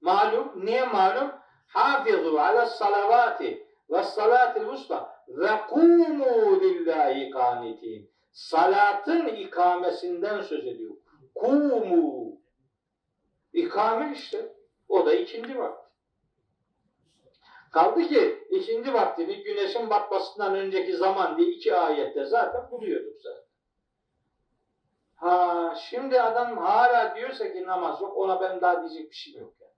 [SPEAKER 1] Malum. Niye malum? Hafizu ala salavati ve salatil usta ve kumu lillahi kanitin. Salatın ikamesinden söz ediyor. Kumu. İkame işte. O da ikindi vakti. Kaldı ki ikindi vaktini güneşin batmasından önceki zaman diye iki ayette zaten buluyorduk zaten. Ha şimdi adam hala diyorsa ki namaz yok ona ben daha diyecek bir şey yok. Yani.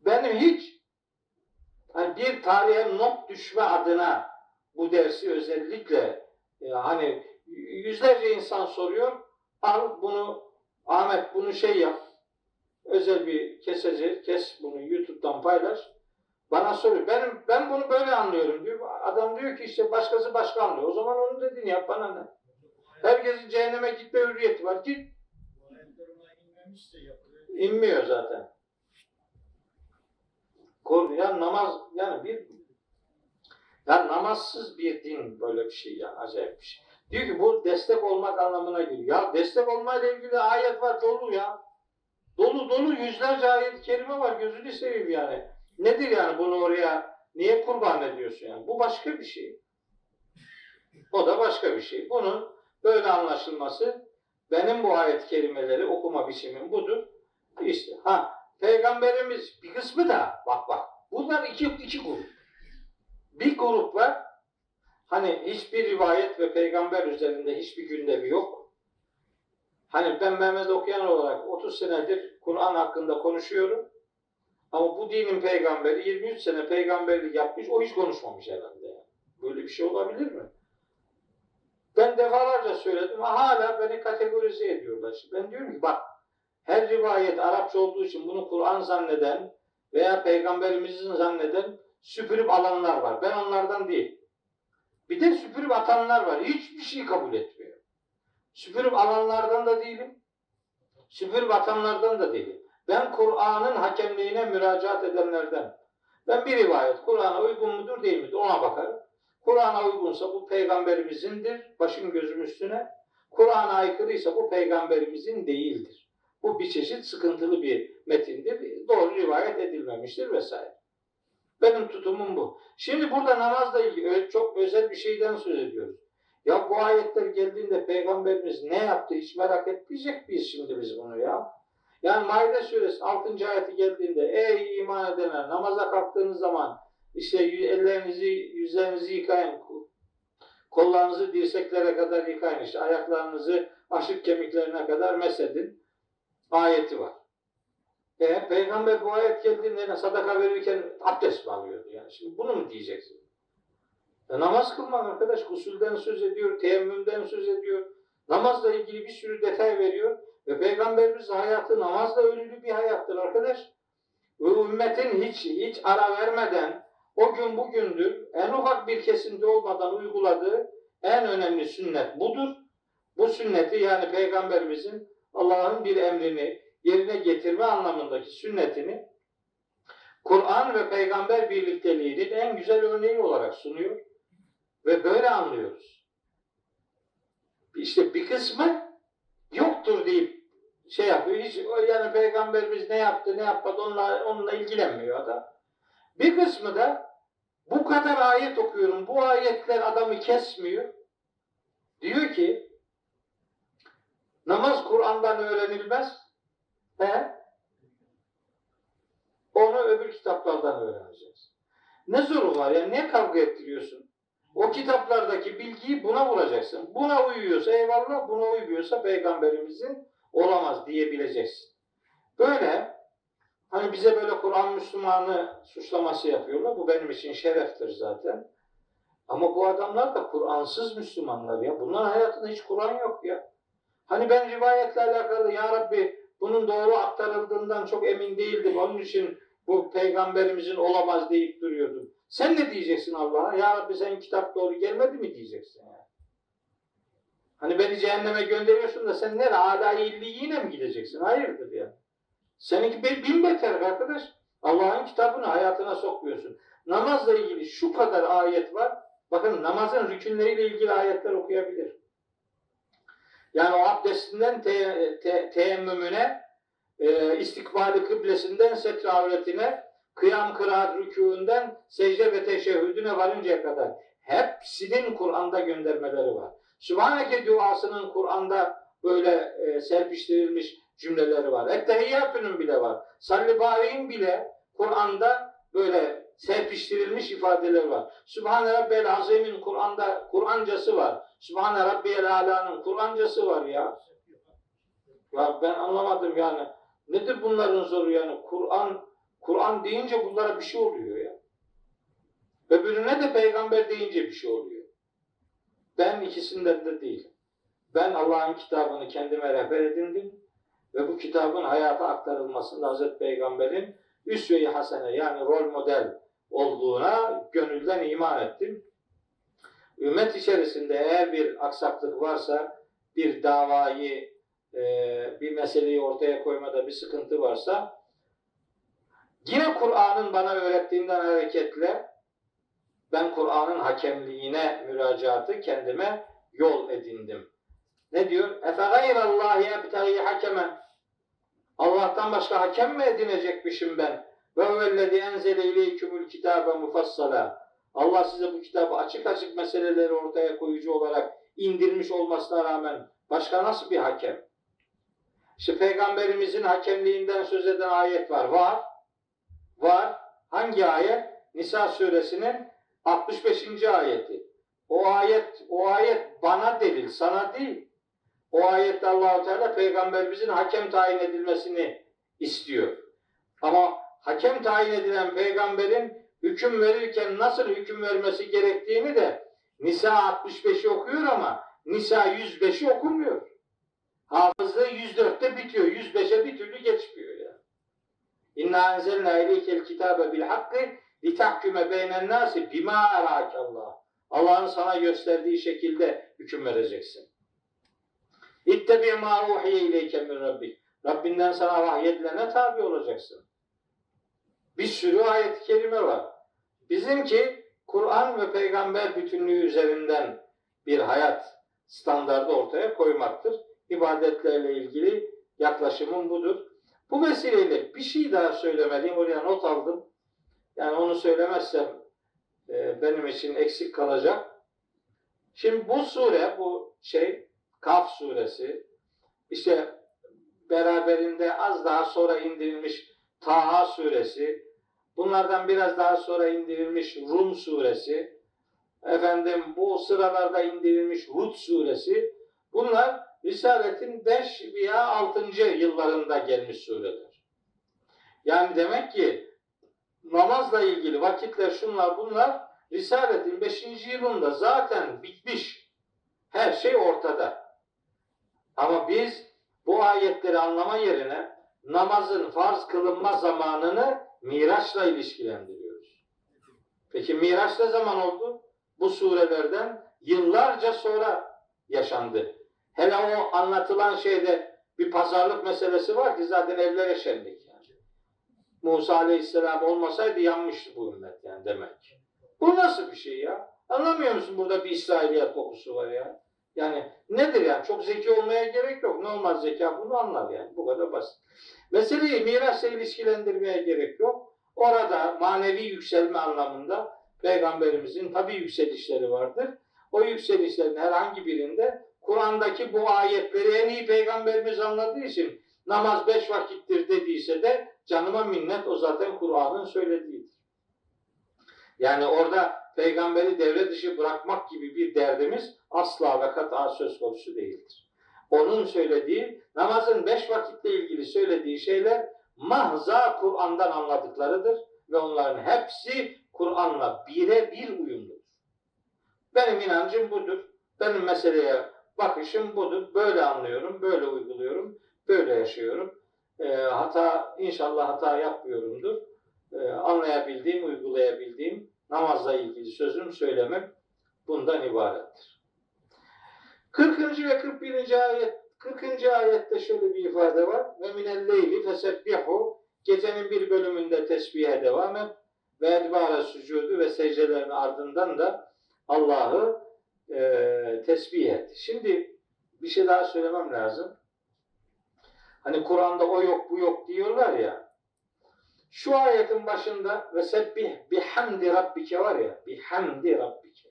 [SPEAKER 1] Benim hiç hani bir tarihe not düşme adına bu dersi özellikle e, hani yüzlerce insan soruyor. Al bunu Ahmet bunu şey yap. Özel bir keseci kes bunu YouTube'dan paylaş. Bana soruyor. Ben ben bunu böyle anlıyorum diyor. Adam diyor ki işte başkası başka anlıyor. O zaman onu dediğini yap bana ne? Herkesin cehenneme gitme hürriyeti var. Git. İnmiyor zaten. Kol, ya namaz yani bir ya namazsız bir din böyle bir şey ya acayip bir şey. Diyor ki bu destek olmak anlamına geliyor. Ya destek olmayla ilgili ayet var dolu ya. Dolu dolu yüzlerce ayet-i kerime var gözünü seveyim yani. Nedir yani bunu oraya niye kurban ediyorsun yani? Bu başka bir şey. O da başka bir şey. Bunun böyle anlaşılması benim bu ayet kelimeleri okuma biçimim budur. İşte ha peygamberimiz bir kısmı da bak bak Bunlar iki, iki grup. Bir grup var. Hani hiçbir rivayet ve peygamber üzerinde hiçbir gündemi yok. Hani ben Mehmet Okuyan olarak 30 senedir Kur'an hakkında konuşuyorum. Ama bu dinin peygamberi 23 sene peygamberlik yapmış, o hiç konuşmamış herhalde. Böyle bir şey olabilir mi? Ben defalarca söyledim ama hala beni kategorize ediyorlar. Ben diyorum ki bak her rivayet Arapça olduğu için bunu Kur'an zanneden veya peygamberimizin zanneden süpürüp alanlar var. Ben onlardan değil. Bir de süpürüp atanlar var. Hiçbir şey kabul etmiyor. Süpürüp alanlardan da değilim. Süpürüp atanlardan da değilim. Ben Kur'an'ın hakemliğine müracaat edenlerden. Ben bir rivayet Kur'an'a uygun mudur değil midir ona bakarım. Kur'an'a uygunsa bu peygamberimizindir. Başım gözüm üstüne. Kur'an'a aykırıysa bu peygamberimizin değildir. Bu bir çeşit sıkıntılı bir metindir. Doğru rivayet edilmemiştir vesaire. Benim tutumum bu. Şimdi burada namazla ilgili çok özel bir şeyden söz ediyoruz. Ya bu ayetler geldiğinde peygamberimiz ne yaptı hiç merak etmeyecek miyiz şimdi biz bunu ya? Yani Maide suresi 6. ayeti geldiğinde ey iman edenler namaza kalktığınız zaman işte ellerinizi yüzlerinizi yıkayın kollarınızı dirseklere kadar yıkayın işte ayaklarınızı aşık kemiklerine kadar mesedin ayeti var. E, Peygamber bu ayet geldiğinde sadaka verirken abdest mi alıyordu yani? Şimdi bunu mu diyeceksin? E, namaz kılmak arkadaş gusülden söz ediyor, teyemmümden söz ediyor. Namazla ilgili bir sürü detay veriyor. Ve Peygamberimiz hayatı namazla ölülü bir hayattır arkadaş. Ve ümmetin hiç hiç ara vermeden o gün bugündür en ufak bir kesinti olmadan uyguladığı en önemli sünnet budur. Bu sünneti yani Peygamberimizin Allah'ın bir emrini yerine getirme anlamındaki sünnetini Kur'an ve peygamber birlikteliğinin en güzel örneği olarak sunuyor. Ve böyle anlıyoruz. İşte bir kısmı yoktur deyip şey yapıyor. Hiç yani peygamberimiz ne yaptı ne yapmadı onunla, onunla ilgilenmiyor adam. Bir kısmı da bu kadar ayet okuyorum. Bu ayetler adamı kesmiyor. Diyor ki namaz Kur'an'dan öğrenilmez. He? Onu öbür kitaplardan öğreneceğiz. Ne zoru var ya? Ne kavga ettiriyorsun? O kitaplardaki bilgiyi buna vuracaksın. Buna uyuyorsa eyvallah, buna uymuyorsa peygamberimizin olamaz diyebileceksin. Böyle hani bize böyle Kur'an Müslümanı suçlaması yapıyorlar. Bu benim için şereftir zaten. Ama bu adamlar da Kur'ansız Müslümanlar ya. Bunların hayatında hiç Kur'an yok ya. Hani ben rivayetle alakalı ya Rabbi bunun doğru aktarıldığından çok emin değildim. Onun için bu peygamberimizin olamaz deyip duruyordum. Sen ne diyeceksin Allah'a? Ya Rabbi sen kitap doğru gelmedi mi diyeceksin yani. Hani beni cehenneme gönderiyorsun da sen nereye? Hala yine mi gideceksin? Hayırdır ya. Seninki bir bin beter arkadaş. Allah'ın kitabını hayatına sokmuyorsun. Namazla ilgili şu kadar ayet var. Bakın namazın rükünleriyle ilgili ayetler okuyabilir. Yani o abdestinden te, te, teyemmümüne, e, istikbali kıblesinden setre avretine, kıyam kıraat rükûünden secde ve teşehhüdüne varıncaya kadar hepsinin Kur'an'da göndermeleri var. Sübhaneke duasının Kur'an'da böyle e, serpiştirilmiş cümleleri var. Ettehiyyatünün bile var. Salli bile Kur'an'da böyle serpiştirilmiş ifadeler var. Sübhane Rabbel Azim'in Kur'an'da Kur'ancası var. Sübhane Rabbiyel Ala'nın Kur'ancası var ya. Ya ben anlamadım yani. Nedir bunların zoru yani? Kur'an Kur'an deyince bunlara bir şey oluyor ya. Öbürüne de peygamber deyince bir şey oluyor. Ben ikisinden de değilim. Ben Allah'ın kitabını kendime rehber edindim ve bu kitabın hayata aktarılmasında Hazreti Peygamber'in üsve-i hasene yani rol model olduğuna gönülden iman ettim. Ümmet içerisinde eğer bir aksaklık varsa, bir davayı, e, bir meseleyi ortaya koymada bir sıkıntı varsa, yine Kur'an'ın bana öğrettiğinden hareketle ben Kur'an'ın hakemliğine müracaatı kendime yol edindim. Ne diyor? Efe gayrallahi ebtagi hakemen. Allah'tan başka hakem mi edinecekmişim ben? Ve huvellezî enzele ileykümül kitâbe mufassala. Allah size bu kitabı açık açık meseleleri ortaya koyucu olarak indirmiş olmasına rağmen başka nasıl bir hakem? İşte Peygamberimizin hakemliğinden söz eden ayet var. Var. Var. Hangi ayet? Nisa suresinin 65. ayeti. O ayet o ayet bana delil, sana değil. O ayette Allahu Teala peygamberimizin hakem tayin edilmesini istiyor. Ama hakem tayin edilen peygamberin hüküm verirken nasıl hüküm vermesi gerektiğini de Nisa 65'i okuyor ama Nisa 105'i okumuyor. Hafızlığı 104'te bitiyor. 105'e bir türlü geçmiyor ya. İnna enzelna ileykel kitabe bil hakkı litahküme beynen nasi bima arakallah. Allah'ın sana gösterdiği şekilde hüküm vereceksin. İttebi ma uhiye ileyke min rabbik. Rabbinden sana vahyedilene tabi olacaksın. Bir sürü ayet-i kerime var. Bizimki Kur'an ve peygamber bütünlüğü üzerinden bir hayat standardı ortaya koymaktır. İbadetlerle ilgili yaklaşımım budur. Bu vesileyle bir şey daha söylemeliyim. Oraya not aldım. Yani onu söylemezsem e, benim için eksik kalacak. Şimdi bu sure, bu şey Kaf suresi işte beraberinde az daha sonra indirilmiş Taha suresi, bunlardan biraz daha sonra indirilmiş Rum suresi, efendim bu sıralarda indirilmiş Hud suresi, bunlar Risaletin 5 veya 6. yıllarında gelmiş sureler. Yani demek ki namazla ilgili vakitler şunlar bunlar Risaletin 5. yılında zaten bitmiş. Her şey ortada. Ama biz bu ayetleri anlama yerine namazın farz kılınma zamanını Miraç'la ilişkilendiriyoruz. Peki Miraç ne zaman oldu? Bu surelerden yıllarca sonra yaşandı. Hele o anlatılan şeyde bir pazarlık meselesi var ki zaten evlere şenlik. Musa Aleyhisselam olmasaydı yanmıştı bu ümmet yani demek. Bu nasıl bir şey ya? Anlamıyor musun burada bir İsrailiyet kokusu var ya? Yani nedir yani? Çok zeki olmaya gerek yok. Normal zeka bunu anlar yani. Bu kadar basit. Meseleyi mirasla ilişkilendirmeye gerek yok. Orada manevi yükselme anlamında Peygamberimizin tabi yükselişleri vardır. O yükselişlerin herhangi birinde Kur'an'daki bu ayetleri en iyi Peygamberimiz anladığı için namaz beş vakittir dediyse de canıma minnet o zaten Kur'an'ın söylediğidir. Yani orada peygamberi devre dışı bırakmak gibi bir derdimiz asla ve kata söz konusu değildir. Onun söylediği, namazın beş vakitle ilgili söylediği şeyler mahza Kur'an'dan anladıklarıdır ve onların hepsi Kur'an'la bire bir uyumludur. Benim inancım budur. Benim meseleye bakışım budur. Böyle anlıyorum, böyle uyguluyorum, böyle yaşıyorum. E, hata, inşallah hata yapmıyorumdur. E, anlayabildiğim, uygulayabildiğim namazla ilgili sözüm söylemem bundan ibarettir. 40. ve 41. ayet 40. ayette şöyle bir ifade var. Ve minel leyli fesebbihu gecenin bir bölümünde tesbihe devam et ve edbara sucudu ve secdelerin ardından da Allah'ı e, tesbih et. Şimdi bir şey daha söylemem lazım. Hani Kur'an'da o yok bu yok diyorlar ya. Şu ayetin başında ve sebbih bihamdi rabbike var ya. Bihamdi rabbike.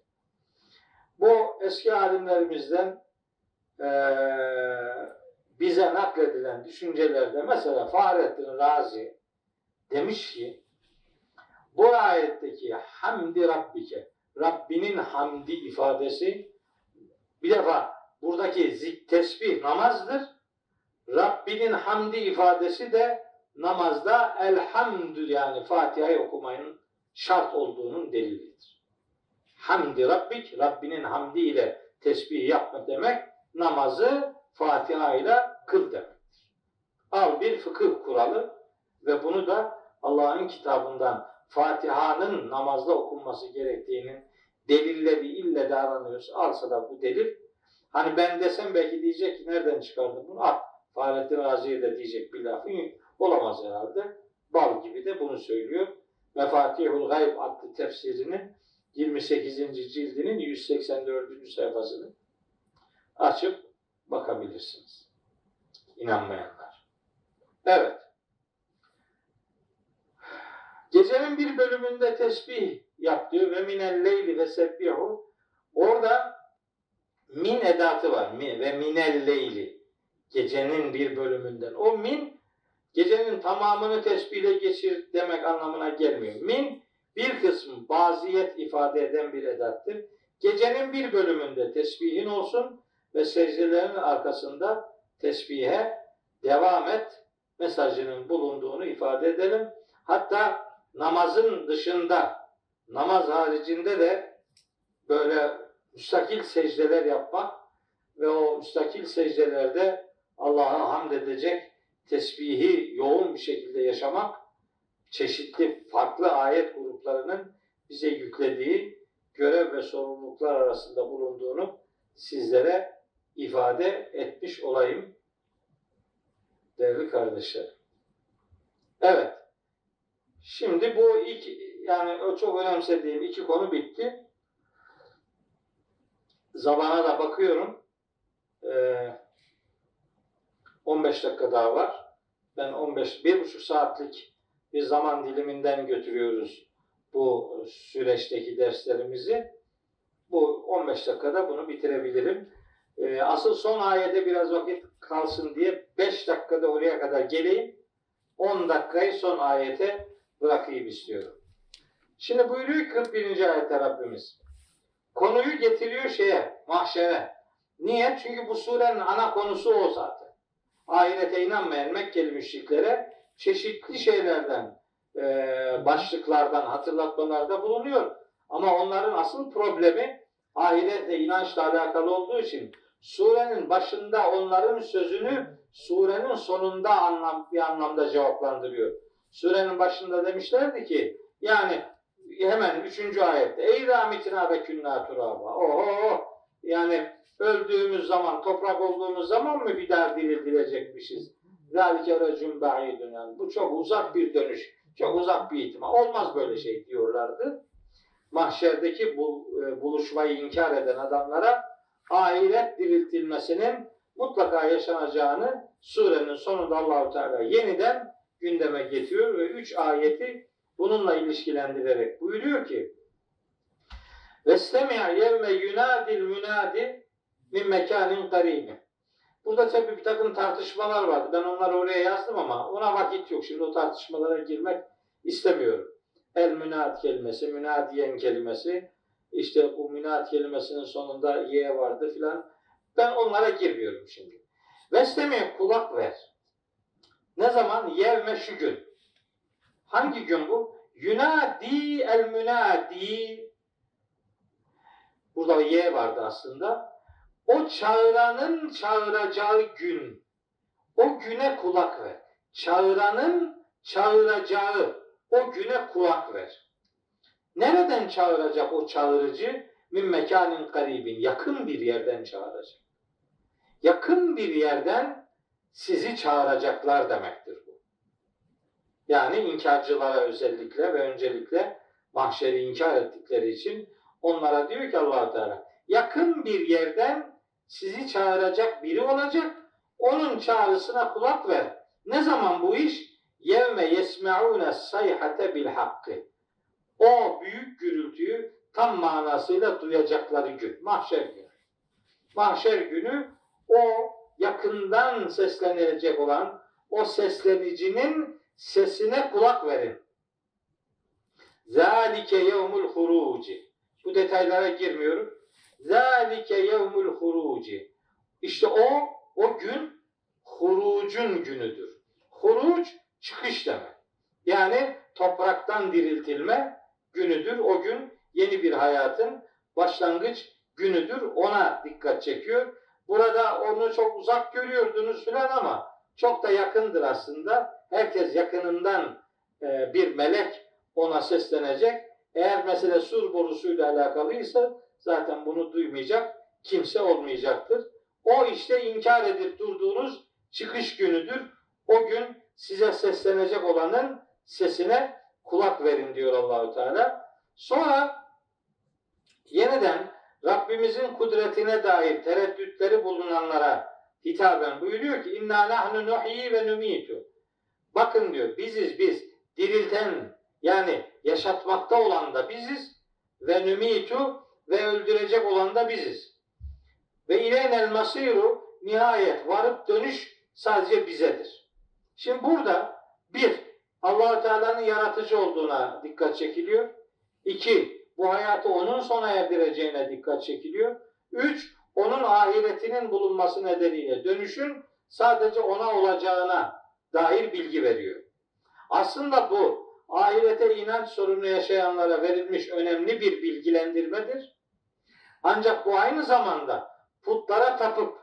[SPEAKER 1] Bu eski alimlerimizden e, bize nakledilen düşüncelerde mesela Fahrettin Razi demiş ki bu ayetteki hamdi rabbike Rabbinin hamdi ifadesi bir defa buradaki zik tesbih namazdır. Rabbinin hamdi ifadesi de namazda elhamdü yani Fatiha'yı okumayın şart olduğunun delilidir. Hamdi Rabbik, Rabbinin hamdi ile tesbih yapma demek, namazı Fatiha ile kıl demektir. Al bir fıkıh kuralı ve bunu da Allah'ın kitabından Fatiha'nın namazda okunması gerektiğinin delilleri ille de aranıyorsa alsa da bu delil hani ben desem belki diyecek ki nereden çıkardın bunu? Ah Fahrettin Razi'ye de diyecek bir lafı olamaz herhalde. Bal gibi de bunu söylüyor. Mefatihul Gayb adlı tefsirinin 28. cildinin 184. sayfasını açıp bakabilirsiniz. İnanmayanlar. Evet. Gecenin bir bölümünde tesbih yap diyor ve minel leyli ve sebbihu. Orada min edatı var. Ve minel leyli. Gecenin bir bölümünden. O min gecenin tamamını tesbihle geçir demek anlamına gelmiyor. Min bir kısmı baziyet ifade eden bir edattır. Gecenin bir bölümünde tesbihin olsun ve secdelerin arkasında tesbihe devam et mesajının bulunduğunu ifade edelim. Hatta namazın dışında, namaz haricinde de böyle müstakil secdeler yapmak ve o müstakil secdelerde Allah'a hamd edecek tesbihi yoğun bir şekilde yaşamak çeşitli farklı ayet gruplarının bize yüklediği görev ve sorumluluklar arasında bulunduğunu sizlere ifade etmiş olayım değerli kardeşler. Evet. Şimdi bu iki yani o çok önemsediğim iki konu bitti. Zamana da bakıyorum. Ee, 15 dakika daha var. Ben 15 bir buçuk saatlik bir zaman diliminden götürüyoruz bu süreçteki derslerimizi. Bu 15 dakikada bunu bitirebilirim. Ee, asıl son ayete biraz vakit kalsın diye 5 dakikada oraya kadar geleyim. 10 dakikayı son ayete bırakayım istiyorum. Şimdi buyuruyor 41. ayette Rabbimiz. Konuyu getiriyor şeye, mahşere. Niye? Çünkü bu surenin ana konusu o zaten. Ahirete inanmayan Mekkeli müşriklere çeşitli şeylerden, e, başlıklardan hatırlatmalarda bulunuyor. Ama onların asıl problemi ahiretle inançla alakalı olduğu için surenin başında onların sözünü surenin sonunda anlam, bir anlamda cevaplandırıyor. Surenin başında demişlerdi ki yani hemen üçüncü ayette ey ramitina ve künna turaba oho yani öldüğümüz zaman toprak olduğumuz zaman mı bir daha diriltilecekmişiz? Zalike recun yani bu çok uzak bir dönüş, çok uzak bir ihtimal. Olmaz böyle şey diyorlardı. Mahşerdeki bu e, buluşmayı inkar eden adamlara ahiret diriltilmesinin mutlaka yaşanacağını surenin sonunda Allahu Teala yeniden gündeme getiriyor ve üç ayeti bununla ilişkilendirerek buyuruyor ki Vestemi'a yevme yunadil münadi min mekanin garibi. Burada tabii bir takım tartışmalar vardı. Ben onları oraya yazdım ama ona vakit yok. Şimdi o tartışmalara girmek istemiyorum. El münad kelimesi, münadiyen kelimesi, işte bu münad kelimesinin sonunda ye vardı filan. Ben onlara girmiyorum şimdi. Vestemi'ye kulak ver. Ne zaman? Yevme şu gün. Hangi gün bu? Yunadi el münadi. Burada ye vardı aslında. O çağıranın çağıracağı gün. O güne kulak ver. Çağıranın çağıracağı o güne kulak ver. Nereden çağıracak o çağırıcı? Min mekanin garibin. Yakın bir yerden çağıracak. Yakın bir yerden sizi çağıracaklar demektir bu. Yani inkarcılara özellikle ve öncelikle mahşeri inkar ettikleri için onlara diyor ki allah Teala yakın bir yerden sizi çağıracak biri olacak. Onun çağrısına kulak ver. Ne zaman bu iş? Yevme yesme'une sayhate bil hakkı. O büyük gürültüyü tam manasıyla duyacakları gün. Mahşer günü. Mahşer günü o yakından seslenilecek olan o seslenicinin sesine kulak verin. Zalike yevmul huruci. Bu detaylara girmiyorum. Zalike yevmul huruci. İşte o, o gün hurucun günüdür. Huruc çıkış demek. Yani topraktan diriltilme günüdür. O gün yeni bir hayatın başlangıç günüdür. Ona dikkat çekiyor. Burada onu çok uzak görüyordunuz filan ama çok da yakındır aslında. Herkes yakınından e, bir melek ona seslenecek. Eğer mesele sur borusuyla alakalıysa zaten bunu duymayacak kimse olmayacaktır. O işte inkar edip durduğunuz çıkış günüdür. O gün size seslenecek olanın sesine kulak verin diyor Allahü Teala. Sonra yeniden Rabbimizin kudretine dair tereddütleri bulunanlara hitaben buyuruyor ki inna nahnu nuhyi ve numitu. Bakın diyor biziz biz dirilten yani yaşatmakta olan da biziz ve numitu ve öldürecek olan da biziz. Ve ileynel masiru nihayet varıp dönüş sadece bizedir. Şimdi burada bir, allah Teala'nın yaratıcı olduğuna dikkat çekiliyor. İki, bu hayatı onun sona erdireceğine dikkat çekiliyor. Üç, onun ahiretinin bulunması nedeniyle dönüşün sadece ona olacağına dair bilgi veriyor. Aslında bu ahirete inanç sorunu yaşayanlara verilmiş önemli bir bilgilendirmedir. Ancak bu aynı zamanda putlara tapıp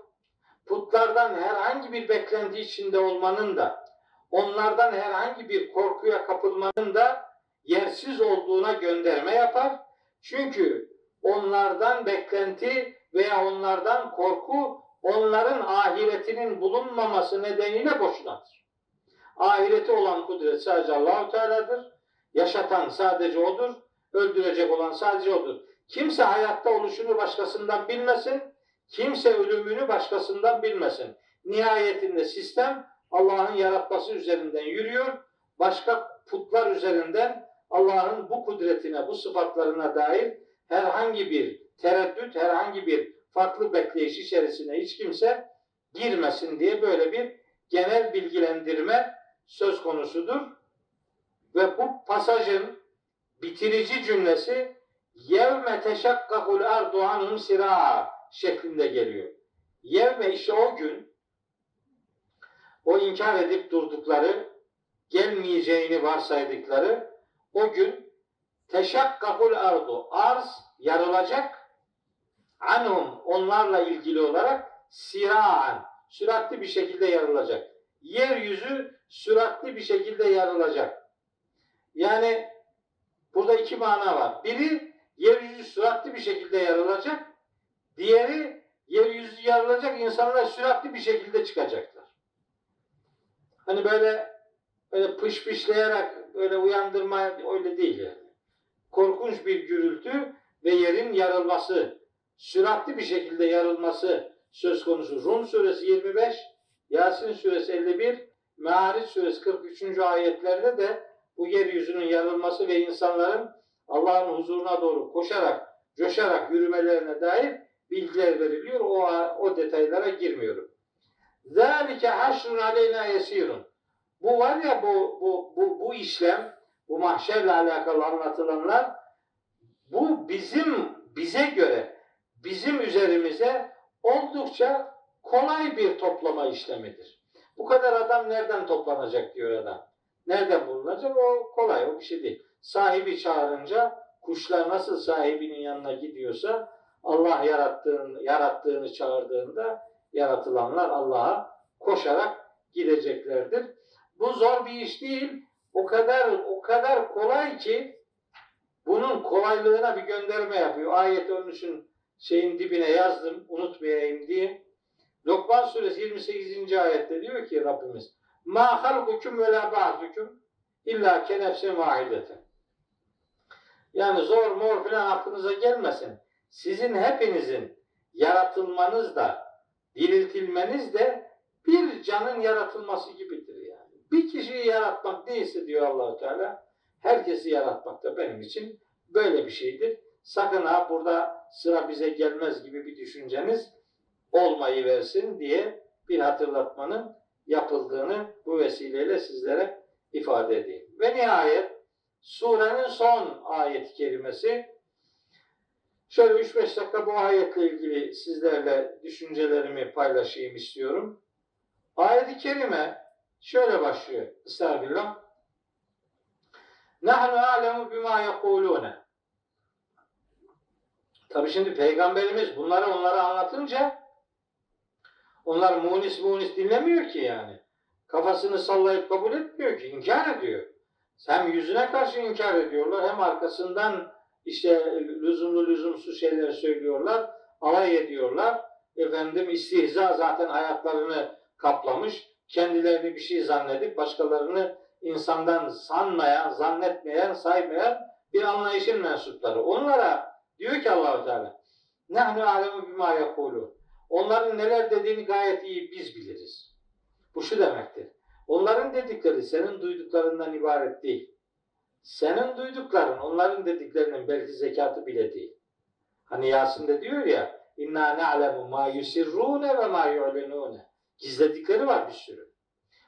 [SPEAKER 1] putlardan herhangi bir beklenti içinde olmanın da onlardan herhangi bir korkuya kapılmanın da yersiz olduğuna gönderme yapar. Çünkü onlardan beklenti veya onlardan korku onların ahiretinin bulunmaması nedeniyle boşunadır. Ahireti olan kudret sadece Allahu Teala'dır. Yaşatan sadece odur. Öldürecek olan sadece odur. Kimse hayatta oluşunu başkasından bilmesin. Kimse ölümünü başkasından bilmesin. Nihayetinde sistem Allah'ın yaratması üzerinden yürüyor. Başka putlar üzerinden Allah'ın bu kudretine, bu sıfatlarına dair herhangi bir tereddüt, herhangi bir farklı bekleyiş içerisine hiç kimse girmesin diye böyle bir genel bilgilendirme söz konusudur. Ve bu pasajın bitirici cümlesi yevme teşakkakul ardu anhum sira şeklinde geliyor. Yevme işte o gün o inkar edip durdukları gelmeyeceğini varsaydıkları o gün teşakkakul ardu arz yarılacak anhum onlarla ilgili olarak siraan süratli bir şekilde yarılacak. Yeryüzü süratli bir şekilde yarılacak. Yani burada iki mana var. Biri yeryüzü süratli bir şekilde yarılacak. Diğeri yeryüzü yarılacak insanlar süratli bir şekilde çıkacaklar. Hani böyle böyle pış pışlayarak böyle uyandırma öyle değil yani. Korkunç bir gürültü ve yerin yarılması, süratli bir şekilde yarılması söz konusu. Rum suresi 25, Yasin suresi 51, Me'ariç suresi 43. ayetlerde de bu yeryüzünün yarılması ve insanların Allah'ın huzuruna doğru koşarak, coşarak yürümelerine dair bilgiler veriliyor. O, o detaylara girmiyorum. Zalike haşrun aleyna yesirun. Bu var ya bu, bu, bu, bu işlem, bu mahşerle alakalı anlatılanlar bu bizim, bize göre, bizim üzerimize oldukça kolay bir toplama işlemidir. Bu kadar adam nereden toplanacak diyor adam. Nereden bulunacak? O kolay, o bir şey değil. Sahibi çağırınca kuşlar nasıl sahibinin yanına gidiyorsa Allah yarattığını, yarattığını çağırdığında yaratılanlar Allah'a koşarak gideceklerdir. Bu zor bir iş değil. O kadar o kadar kolay ki bunun kolaylığına bir gönderme yapıyor. Ayet onun için şeyin dibine yazdım unutmayayım diye. Lokman suresi 28. ayette diyor ki Rabbimiz Ma halkukum ve la ba'dukum illa kenefsin vahideten. Yani zor mor filan aklınıza gelmesin. Sizin hepinizin yaratılmanız da diriltilmeniz de bir canın yaratılması gibidir yani. Bir kişiyi yaratmak değilse diyor Allahu Teala herkesi yaratmak da benim için böyle bir şeydir. Sakın ha burada sıra bize gelmez gibi bir düşünceniz olmayı versin diye bir hatırlatmanın yapıldığını bu vesileyle sizlere ifade edeyim. Ve nihayet surenin son ayet kelimesi şöyle 3-5 dakika bu ayetle ilgili sizlerle düşüncelerimi paylaşayım istiyorum. Ayet-i kerime şöyle başlıyor. Estağfirullah. Nahnu alemu bima yekulune. Tabi şimdi peygamberimiz bunları onlara anlatınca onlar munis munis dinlemiyor ki yani. Kafasını sallayıp kabul etmiyor ki. inkar ediyor. Hem yüzüne karşı inkar ediyorlar hem arkasından işte lüzumlu lüzumsuz şeyler söylüyorlar. Alay ediyorlar. Efendim istihza zaten hayatlarını kaplamış. Kendilerini bir şey zannedip başkalarını insandan sanmayan, zannetmeyen, saymayan bir anlayışın mensupları. Onlara diyor ki Allahu Teala Nahnu alemu bima yekulu. Onların neler dediğini gayet iyi biz biliriz. Bu şu demektir. Onların dedikleri senin duyduklarından ibaret değil. Senin duydukların onların dediklerinin belki zekatı bile değil. Hani Yasin'de diyor ya inna na'lemu ma yusirrune ve ma yu'linune. Gizledikleri var bir sürü.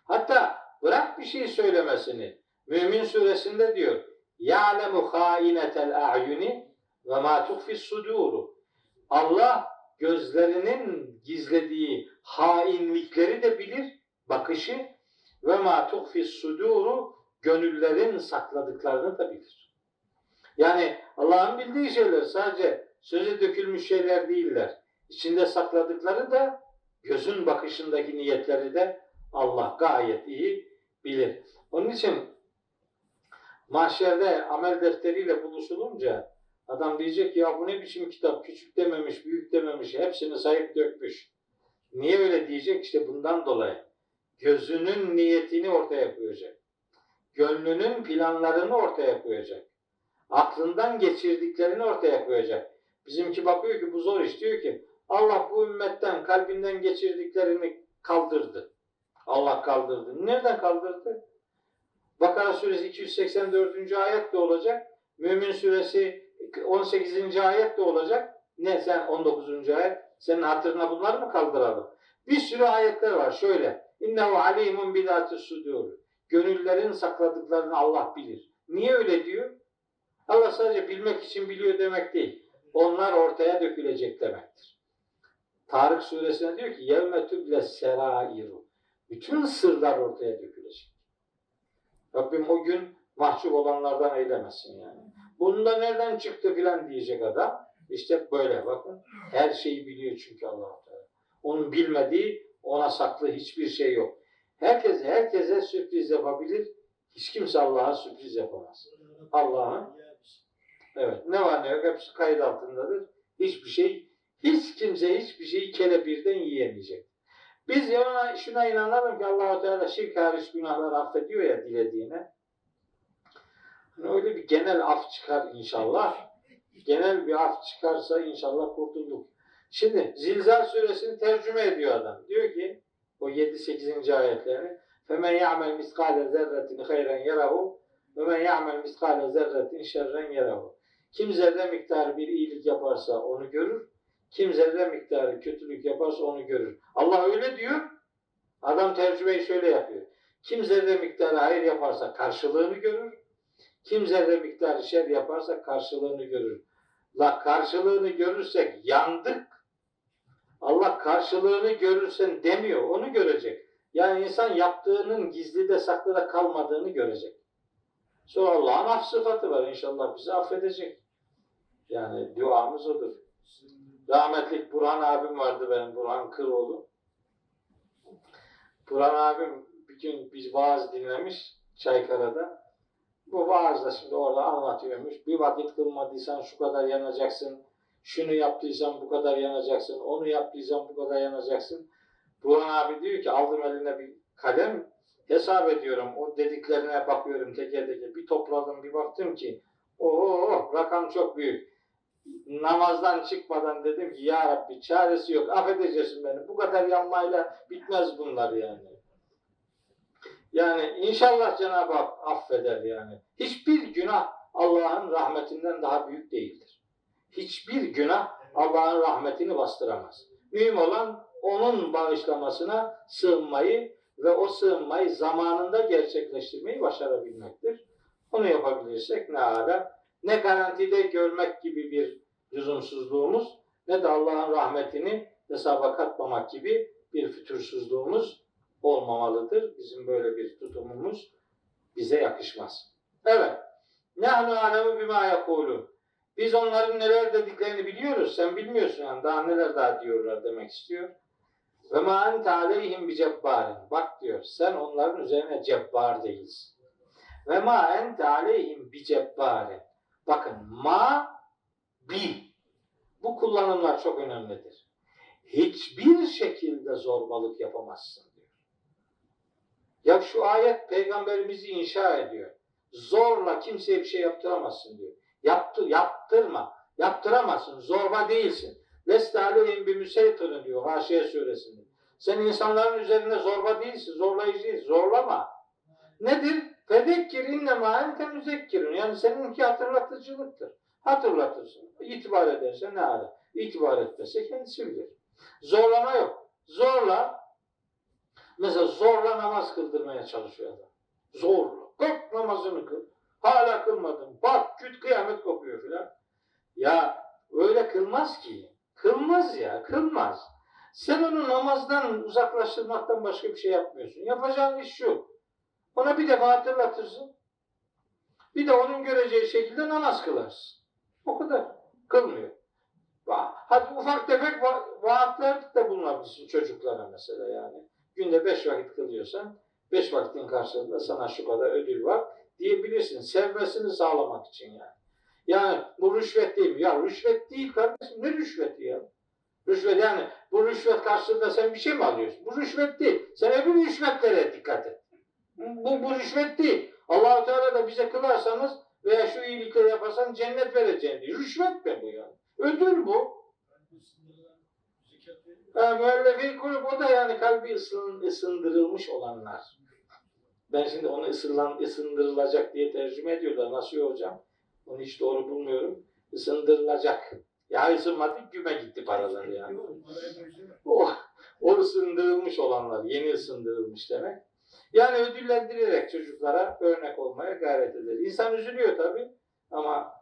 [SPEAKER 1] Hatta bırak bir şey söylemesini. Mümin suresinde diyor. Ya'lemu hainetel a'yuni ve ma tuhfis suduru. Allah gözlerinin gizlediği hainlikleri de bilir, bakışı ve ma tuhfis suduru gönüllerin sakladıklarını da bilir. Yani Allah'ın bildiği şeyler sadece söze dökülmüş şeyler değiller. İçinde sakladıkları da gözün bakışındaki niyetleri de Allah gayet iyi bilir. Onun için mahşerde amel defteriyle buluşulunca adam diyecek ya bu ne biçim kitap küçük dememiş, büyük dememiş, hepsini sayıp dökmüş. Niye öyle diyecek? İşte bundan dolayı. Gözünün niyetini ortaya koyacak. Gönlünün planlarını ortaya koyacak. Aklından geçirdiklerini ortaya koyacak. Bizimki bakıyor ki bu zor iş diyor ki Allah bu ümmetten kalbinden geçirdiklerini kaldırdı. Allah kaldırdı. Nereden kaldırdı? Bakara suresi 284. ayet de olacak. Mümin suresi 18. ayet de olacak. Ne sen 19. ayet? Senin hatırına bunları mı kaldıralım? Bir sürü ayetler var. Şöyle. İnnehu alimun bidâti sudur. Gönüllerin sakladıklarını Allah bilir. Niye öyle diyor? Allah sadece bilmek için biliyor demek değil. Onlar ortaya dökülecek demektir. Tarık suresinde diyor ki yevme tüble serairu. Bütün sırlar ortaya dökülecek. Rabbim o gün mahcup olanlardan eylemesin yani. Bunda nereden çıktı filan diyecek adam. İşte böyle bakın. Her şeyi biliyor çünkü allah Teala. Onun bilmediği, ona saklı hiçbir şey yok. Herkes herkese sürpriz yapabilir. Hiç kimse Allah'a sürpriz yapamaz. Allah'ın evet ne var ne yok hepsi kayıt altındadır. Hiçbir şey, hiç kimse hiçbir şeyi kelepirden yiyemeyecek. Biz yana, şuna inanalım ki allah Teala şirk hariç günahları affediyor ya dilediğine. Hani öyle bir genel af çıkar inşallah. Genel bir af çıkarsa inşallah kurtulduk. Şimdi Zilzal suresini tercüme ediyor adam. Diyor ki o 7-8. ayetlerini فَمَنْ يَعْمَلْ مِسْقَالَ زَرَّةٍ خَيْرًا يَرَهُ وَمَنْ يَعْمَلْ مِسْقَالَ زَرَّةٍ شَرًّا يَرَهُ Kim zerre miktarı bir iyilik yaparsa onu görür. Kim zerre miktarı kötülük yaparsa onu görür. Allah öyle diyor. Adam tercümeyi şöyle yapıyor. Kim zerre miktarı hayır yaparsa karşılığını görür. Kim zerre miktarı şer yaparsa karşılığını görür. La karşılığını görürsek yandık. Allah karşılığını görürsen demiyor. Onu görecek. Yani insan yaptığının gizlide saklıda kalmadığını görecek. Sonra Allah'ın af sıfatı var. İnşallah bizi affedecek. Yani duamız odur. Rahmetlik Burhan abim vardı benim, Burhan Kıroğlu. Burhan abim bir gün biz vaaz dinlemiş Çaykara'da. Bu vaazda şimdi orada anlatıyormuş. Bir vakit kılmadıysan şu kadar yanacaksın. Şunu yaptıysan bu kadar yanacaksın. Onu yaptıysan bu kadar yanacaksın. Burhan abi diyor ki aldım eline bir kalem hesap ediyorum. O dediklerine bakıyorum teker teker. Bir topladım bir baktım ki o rakam çok büyük namazdan çıkmadan dedim ki ya Rabbi çaresi yok affedeceksin beni. Bu kadar yanmayla bitmez bunlar yani. Yani inşallah Cenab-ı Hak affeder yani. Hiçbir günah Allah'ın rahmetinden daha büyük değildir. Hiçbir günah Allah'ın rahmetini bastıramaz. Mühim olan onun bağışlamasına sığınmayı ve o sığınmayı zamanında gerçekleştirmeyi başarabilmektir. Onu yapabilirsek ne ala ne garantide görmek gibi bir lüzumsuzluğumuz ne de Allah'ın rahmetini hesaba katmamak gibi bir fütursuzluğumuz olmamalıdır. Bizim böyle bir tutumumuz bize yakışmaz. Evet. Nahnu alemu bima yakulun. Biz onların neler dediklerini biliyoruz. Sen bilmiyorsun yani. Daha neler daha diyorlar demek istiyor. Ve ma ente aleyhim bi cebbarin. Bak diyor. Sen onların üzerine cebbar değilsin. Ve ma ente aleyhim bi cebbarin. Bakın ma bi. Bu kullanımlar çok önemlidir. Hiçbir şekilde zorbalık yapamazsın diyor. Ya şu ayet peygamberimizi inşa ediyor. Zorla kimseye bir şey yaptıramazsın diyor. Yaptı, yaptırma. Yaptıramazsın. Zorba değilsin. Leste aleyhim bir müseytırın diyor Haşiye suresinde. Sen insanların üzerinde zorba değilsin. Zorlayıcı değilsin. Zorlama. Nedir? Fedekkir innema ente müzekkirun. Yani seninki hatırlatıcılıktır. Hatırlatırsın. İtibar ederse ne ala. İtibar etmese kendisi bilir. Zorlama yok. Zorla Mesela zorla namaz kıldırmaya çalışıyor adam. Zorla. Kalk namazını kıl. Hala kılmadın. Bak küt kıyamet kopuyor filan. Ya öyle kılmaz ki. Kılmaz ya. Kılmaz. Sen onu namazdan uzaklaştırmaktan başka bir şey yapmıyorsun. Yapacağın iş şu. Ona bir defa hatırlatırsın. Bir de onun göreceği şekilde namaz kılarsın. O kadar. Kılmıyor. Hadi ufak tefek va- vaatler de bulunabilirsin çocuklara mesela yani. Günde beş vakit kılıyorsan beş vaktin karşılığında sana şu kadar ödül var diyebilirsin. Sevmesini sağlamak için yani. Yani bu rüşvet değil mi? Ya rüşvet değil kardeşim. Ne rüşveti ya? Rüşvet yani bu rüşvet karşılığında sen bir şey mi alıyorsun? Bu rüşvet değil. Sen öbür rüşvetlere dikkat et. Bu, bu rüşvet değil. Allahu Teala da bize kılarsanız veya şu iyilikleri yaparsan cennet vereceğim diyor. Rüşvet mi bu yani? Ödül bu. Ha, müellefi kulüp o da yani kalbi ısın, ısındırılmış olanlar. Ben şimdi onu ısırılan, ısındırılacak diye tercüme ediyorlar. Nasıl hocam? Onu hiç doğru bulmuyorum. Isındırılacak. Ya ısınmadı güme gitti paralar yani. O, o ısındırılmış olanlar, yeni ısındırılmış demek. Yani ödüllendirerek çocuklara örnek olmaya gayret eder. İnsan üzülüyor tabi ama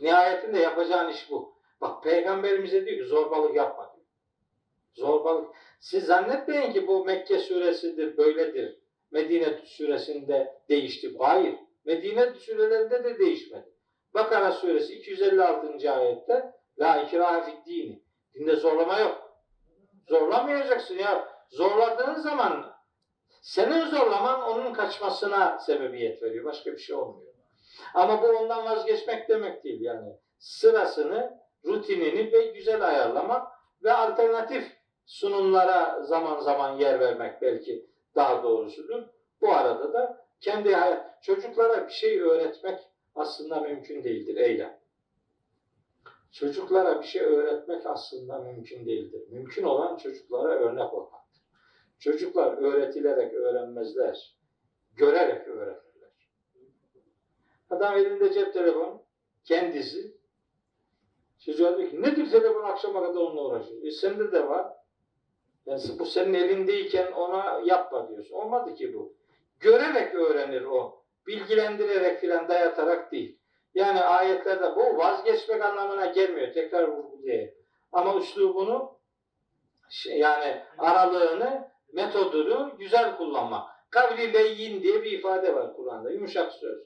[SPEAKER 1] nihayetinde yapacağın iş bu. Bak peygamberimize diyor ki zorbalık yapma. Zorbalık. Siz zannetmeyin ki bu Mekke suresidir, böyledir. Medine suresinde değişti. Hayır. Medine surelerinde de değişmedi. Bakara suresi 256. ayette La ikrahe fid dini. Dinde zorlama yok. Zorlamayacaksın ya. Zorladığın zaman senin zorlaman onun kaçmasına sebebiyet veriyor. Başka bir şey olmuyor. Ama bu ondan vazgeçmek demek değil yani. Sırasını, rutinini ve güzel ayarlamak ve alternatif sunumlara zaman zaman yer vermek belki daha doğrusudur. Bu arada da kendi hayat, çocuklara bir şey öğretmek aslında mümkün değildir eylem. Çocuklara bir şey öğretmek aslında mümkün değildir. Mümkün olan çocuklara örnek olmaktır. Çocuklar öğretilerek öğrenmezler. Görerek öğrenirler. Adam elinde cep telefonu, kendisi. Çocuğa diyor ki nedir telefon akşama kadar onunla uğraşıyor. E sende de var. Yani bu senin elindeyken ona yapma diyorsun. Olmadı ki bu. Görerek öğrenir o. Bilgilendirerek filan dayatarak değil. Yani ayetlerde bu vazgeçmek anlamına gelmiyor. Tekrar vurgulayayım. Ama üslubunu şey, yani aralığını, metodunu güzel kullanmak. Kavli leyyin diye bir ifade var Kur'an'da. Yumuşak söz.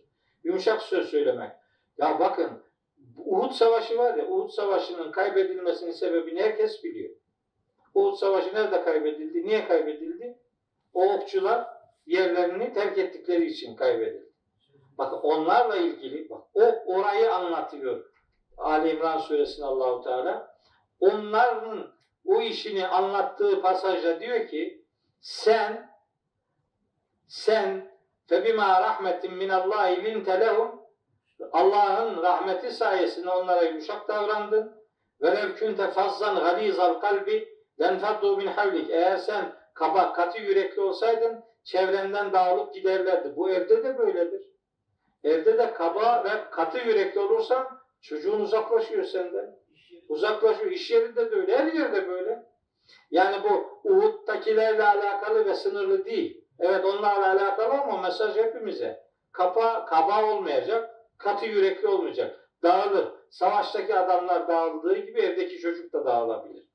[SPEAKER 1] Yumuşak söz söylemek. Ya bakın Uhud Savaşı var ya, Uhud Savaşı'nın kaybedilmesinin sebebini herkes biliyor. Uhud Savaşı nerede kaybedildi? Niye kaybedildi? O okçular yerlerini terk ettikleri için kaybedildi. Bakın onlarla ilgili bak o orayı anlatıyor. Ali İmran suresinde Allahu Teala. Onların o işini anlattığı pasajda diyor ki sen sen febima rahmetin min Allahi linte lehum Allah'ın rahmeti sayesinde onlara yumuşak davrandın. Velev künte fazzan galizal kalbi lenfaddu min havlik. Eğer sen kaba, katı yürekli olsaydın çevrenden dağılıp giderlerdi. Bu evde de böyledir. Evde de kaba ve katı yürekli olursan çocuğun uzaklaşıyor senden. Uzaklaşıyor. İş yerinde de öyle. Her yerde böyle. Yani bu Uhud'dakilerle alakalı ve sınırlı değil. Evet onlarla alakalı ama mesaj hepimize. Kapa, kaba olmayacak, katı yürekli olmayacak. Dağılır. Savaştaki adamlar dağıldığı gibi evdeki çocuk da dağılabilir.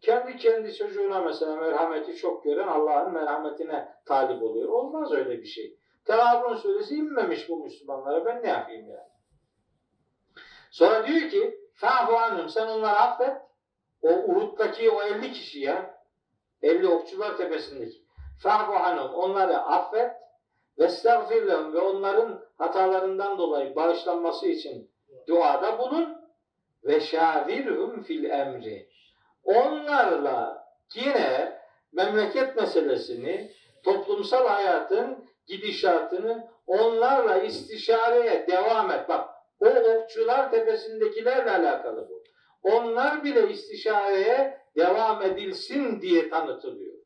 [SPEAKER 1] Kendi kendi çocuğuna mesela merhameti çok gören Allah'ın merhametine talip oluyor. Olmaz öyle bir şey. Tevabrun suresi inmemiş bu Müslümanlara. Ben ne yapayım yani? Sonra diyor ki Fa'fu anhum sen onları affet. O Uhud'daki o 50 kişi ya 50 okçular tepesindeki Fa'fu anhum onları affet ve lehum ve onların hatalarından dolayı bağışlanması için duada bulun ve şavirhum fil emri. Onlarla yine memleket meselesini, toplumsal hayatın gidişatını onlarla istişareye devam et. Bak o okçular tepesindekilerle alakalı bu. Onlar bile istişareye devam edilsin diye tanıtılıyor.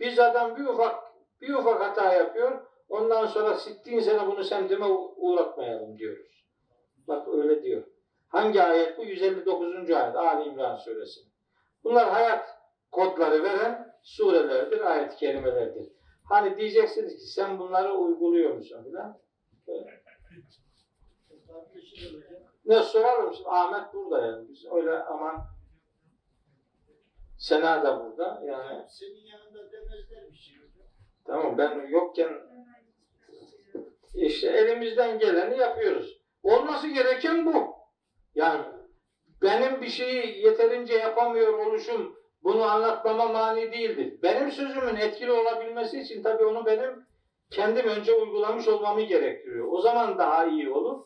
[SPEAKER 1] Biz adam bir ufak bir ufak hata yapıyor. Ondan sonra sittin sene bunu semtime uğratmayalım diyoruz. Bak öyle diyor. Hangi ayet bu? 159. ayet Ali İmran suresi. Bunlar hayat kodları veren surelerdir, ayet-i kerimelerdir. Hani diyeceksiniz ki sen bunları uyguluyor musun filan? Ne sorar mısın? Ahmet burada yani. Biz öyle aman Sena da burada. Yani
[SPEAKER 2] Senin yanında demezler bir şey
[SPEAKER 1] tamam ben yokken işte elimizden geleni yapıyoruz. Olması gereken bu. Yani benim bir şeyi yeterince yapamıyor oluşum bunu anlatmama mani değildir. Benim sözümün etkili olabilmesi için tabii onu benim kendim önce uygulamış olmamı gerektiriyor. O zaman daha iyi olur.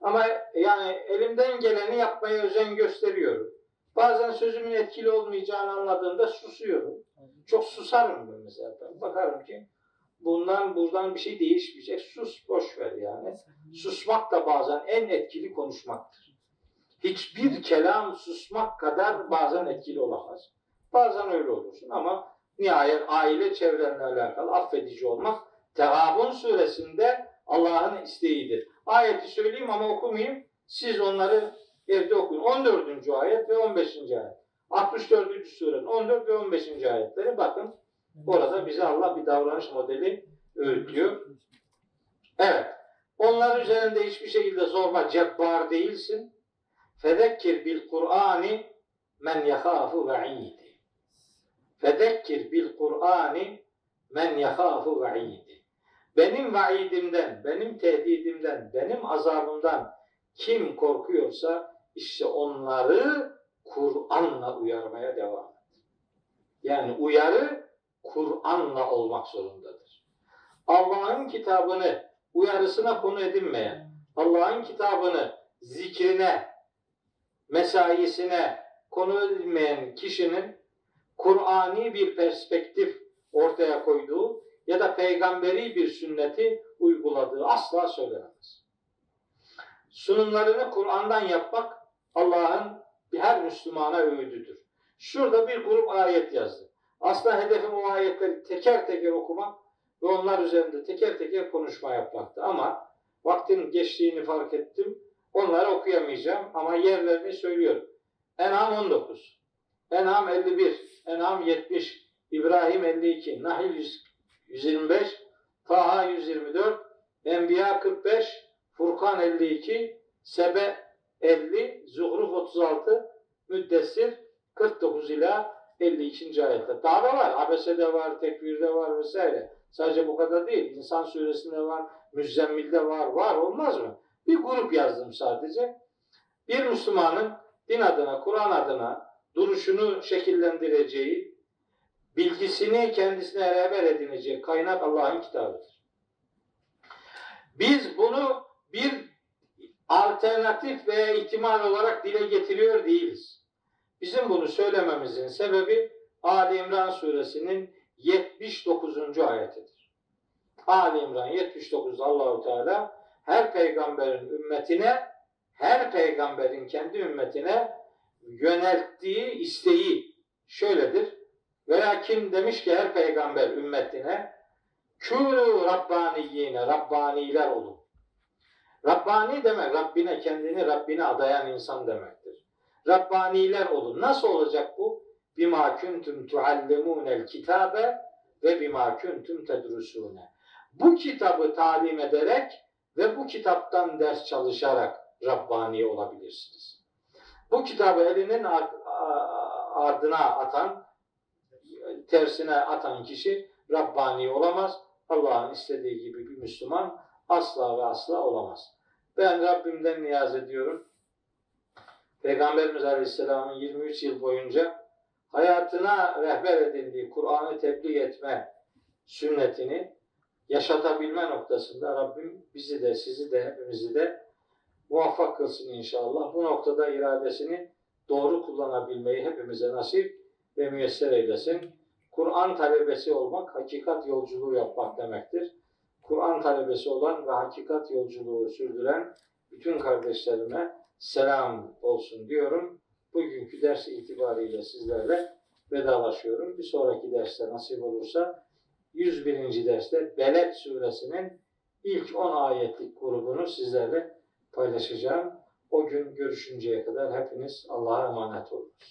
[SPEAKER 1] Ama yani elimden geleni yapmaya özen gösteriyorum. Bazen sözümün etkili olmayacağını anladığımda susuyorum. Çok susarım ben mesela. Bakarım ki bundan buradan bir şey değişmeyecek. Sus boş ver yani. Susmak da bazen en etkili konuşmaktır. Hiçbir kelam susmak kadar bazen etkili olamaz. Bazen öyle olursun ama nihayet aile çevrenle alakalı affedici olmak Tehabun suresinde Allah'ın isteğidir. Ayeti söyleyeyim ama okumayayım. Siz onları evde okuyun. 14. ayet ve 15. ayet. 64. surenin 14 ve 15. ayetleri bakın. Orada bize Allah bir davranış modeli öğütüyor. Evet. Onlar üzerinde hiçbir şekilde zorba, cebbar değilsin. Fedekkir bil Kur'ani men yahâfu ve'idi. Fedekkir bil Kur'ani men yahâfu ve'idi. Benim vaidimden, benim tehdidimden, benim azabımdan kim korkuyorsa işte onları Kur'an'la uyarmaya devam et. Yani uyarı Kur'an'la olmak zorundadır. Allah'ın kitabını uyarısına konu edinmeyen, Allah'ın kitabını zikrine, mesaisine konu edinmeyen kişinin Kur'ani bir perspektif ortaya koyduğu ya da peygamberi bir sünneti uyguladığı asla söylenemez. Sunumlarını Kur'an'dan yapmak Allah'ın her Müslümana öğüdüdür. Şurada bir grup ayet yazdı. Aslında hedefim o ayetleri teker teker okumak ve onlar üzerinde teker teker konuşma yapmaktı. Ama vaktin geçtiğini fark ettim. Onları okuyamayacağım ama yerlerini söylüyorum. En'am 19, En'am 51, En'am 70, İbrahim 52, Nahil 125, Taha 124, Enbiya 45, Furkan 52, Sebe 50, Zuhruf 36, Müddessir 49 ila 52. ayetler. Daha da var. Abese'de var, Tekvir'de var vesaire. Sadece bu kadar değil. İnsan suresinde var, Müzzemmil'de var. Var olmaz mı? Bir grup yazdım sadece. Bir Müslümanın din adına, Kur'an adına duruşunu şekillendireceği, bilgisini kendisine rehber edinecek kaynak Allah'ın kitabıdır. Biz bunu bir alternatif veya ihtimal olarak dile getiriyor değiliz. Bizim bunu söylememizin sebebi Ali İmran suresinin 79. ayetidir. Ali İmran 79 Allahu Teala her peygamberin ümmetine her peygamberin kendi ümmetine yönelttiği isteği şöyledir. Veya kim demiş ki her peygamber ümmetine kûnû rabbaniyine rabbaniler olun. Rabbani demek Rabbine kendini Rabbine adayan insan demektir. Rabbaniler olun. Nasıl olacak bu? Bima kuntum tuallimunel kitabe ve bima kuntum tedrusune. Bu kitabı talim ederek ve bu kitaptan ders çalışarak Rabbani olabilirsiniz. Bu kitabı elinin ardına atan, tersine atan kişi Rabbani olamaz. Allah'ın istediği gibi bir Müslüman asla ve asla olamaz. Ben Rabbimden niyaz ediyorum. Peygamberimiz Aleyhisselam'ın 23 yıl boyunca hayatına rehber edindiği Kur'an'ı tebliğ etme sünnetini yaşatabilme noktasında Rabbim bizi de sizi de hepimizi de muvaffak kılsın inşallah. Bu noktada iradesini doğru kullanabilmeyi hepimize nasip ve müyesser eylesin. Kur'an talebesi olmak, hakikat yolculuğu yapmak demektir. Kur'an talebesi olan ve hakikat yolculuğu sürdüren bütün kardeşlerime selam olsun diyorum. Bugünkü ders itibariyle sizlerle vedalaşıyorum. Bir sonraki derste nasip olursa 101. derste Beled suresinin ilk 10 ayetlik grubunu sizlerle paylaşacağım. O gün görüşünceye kadar hepiniz Allah'a emanet olunuz.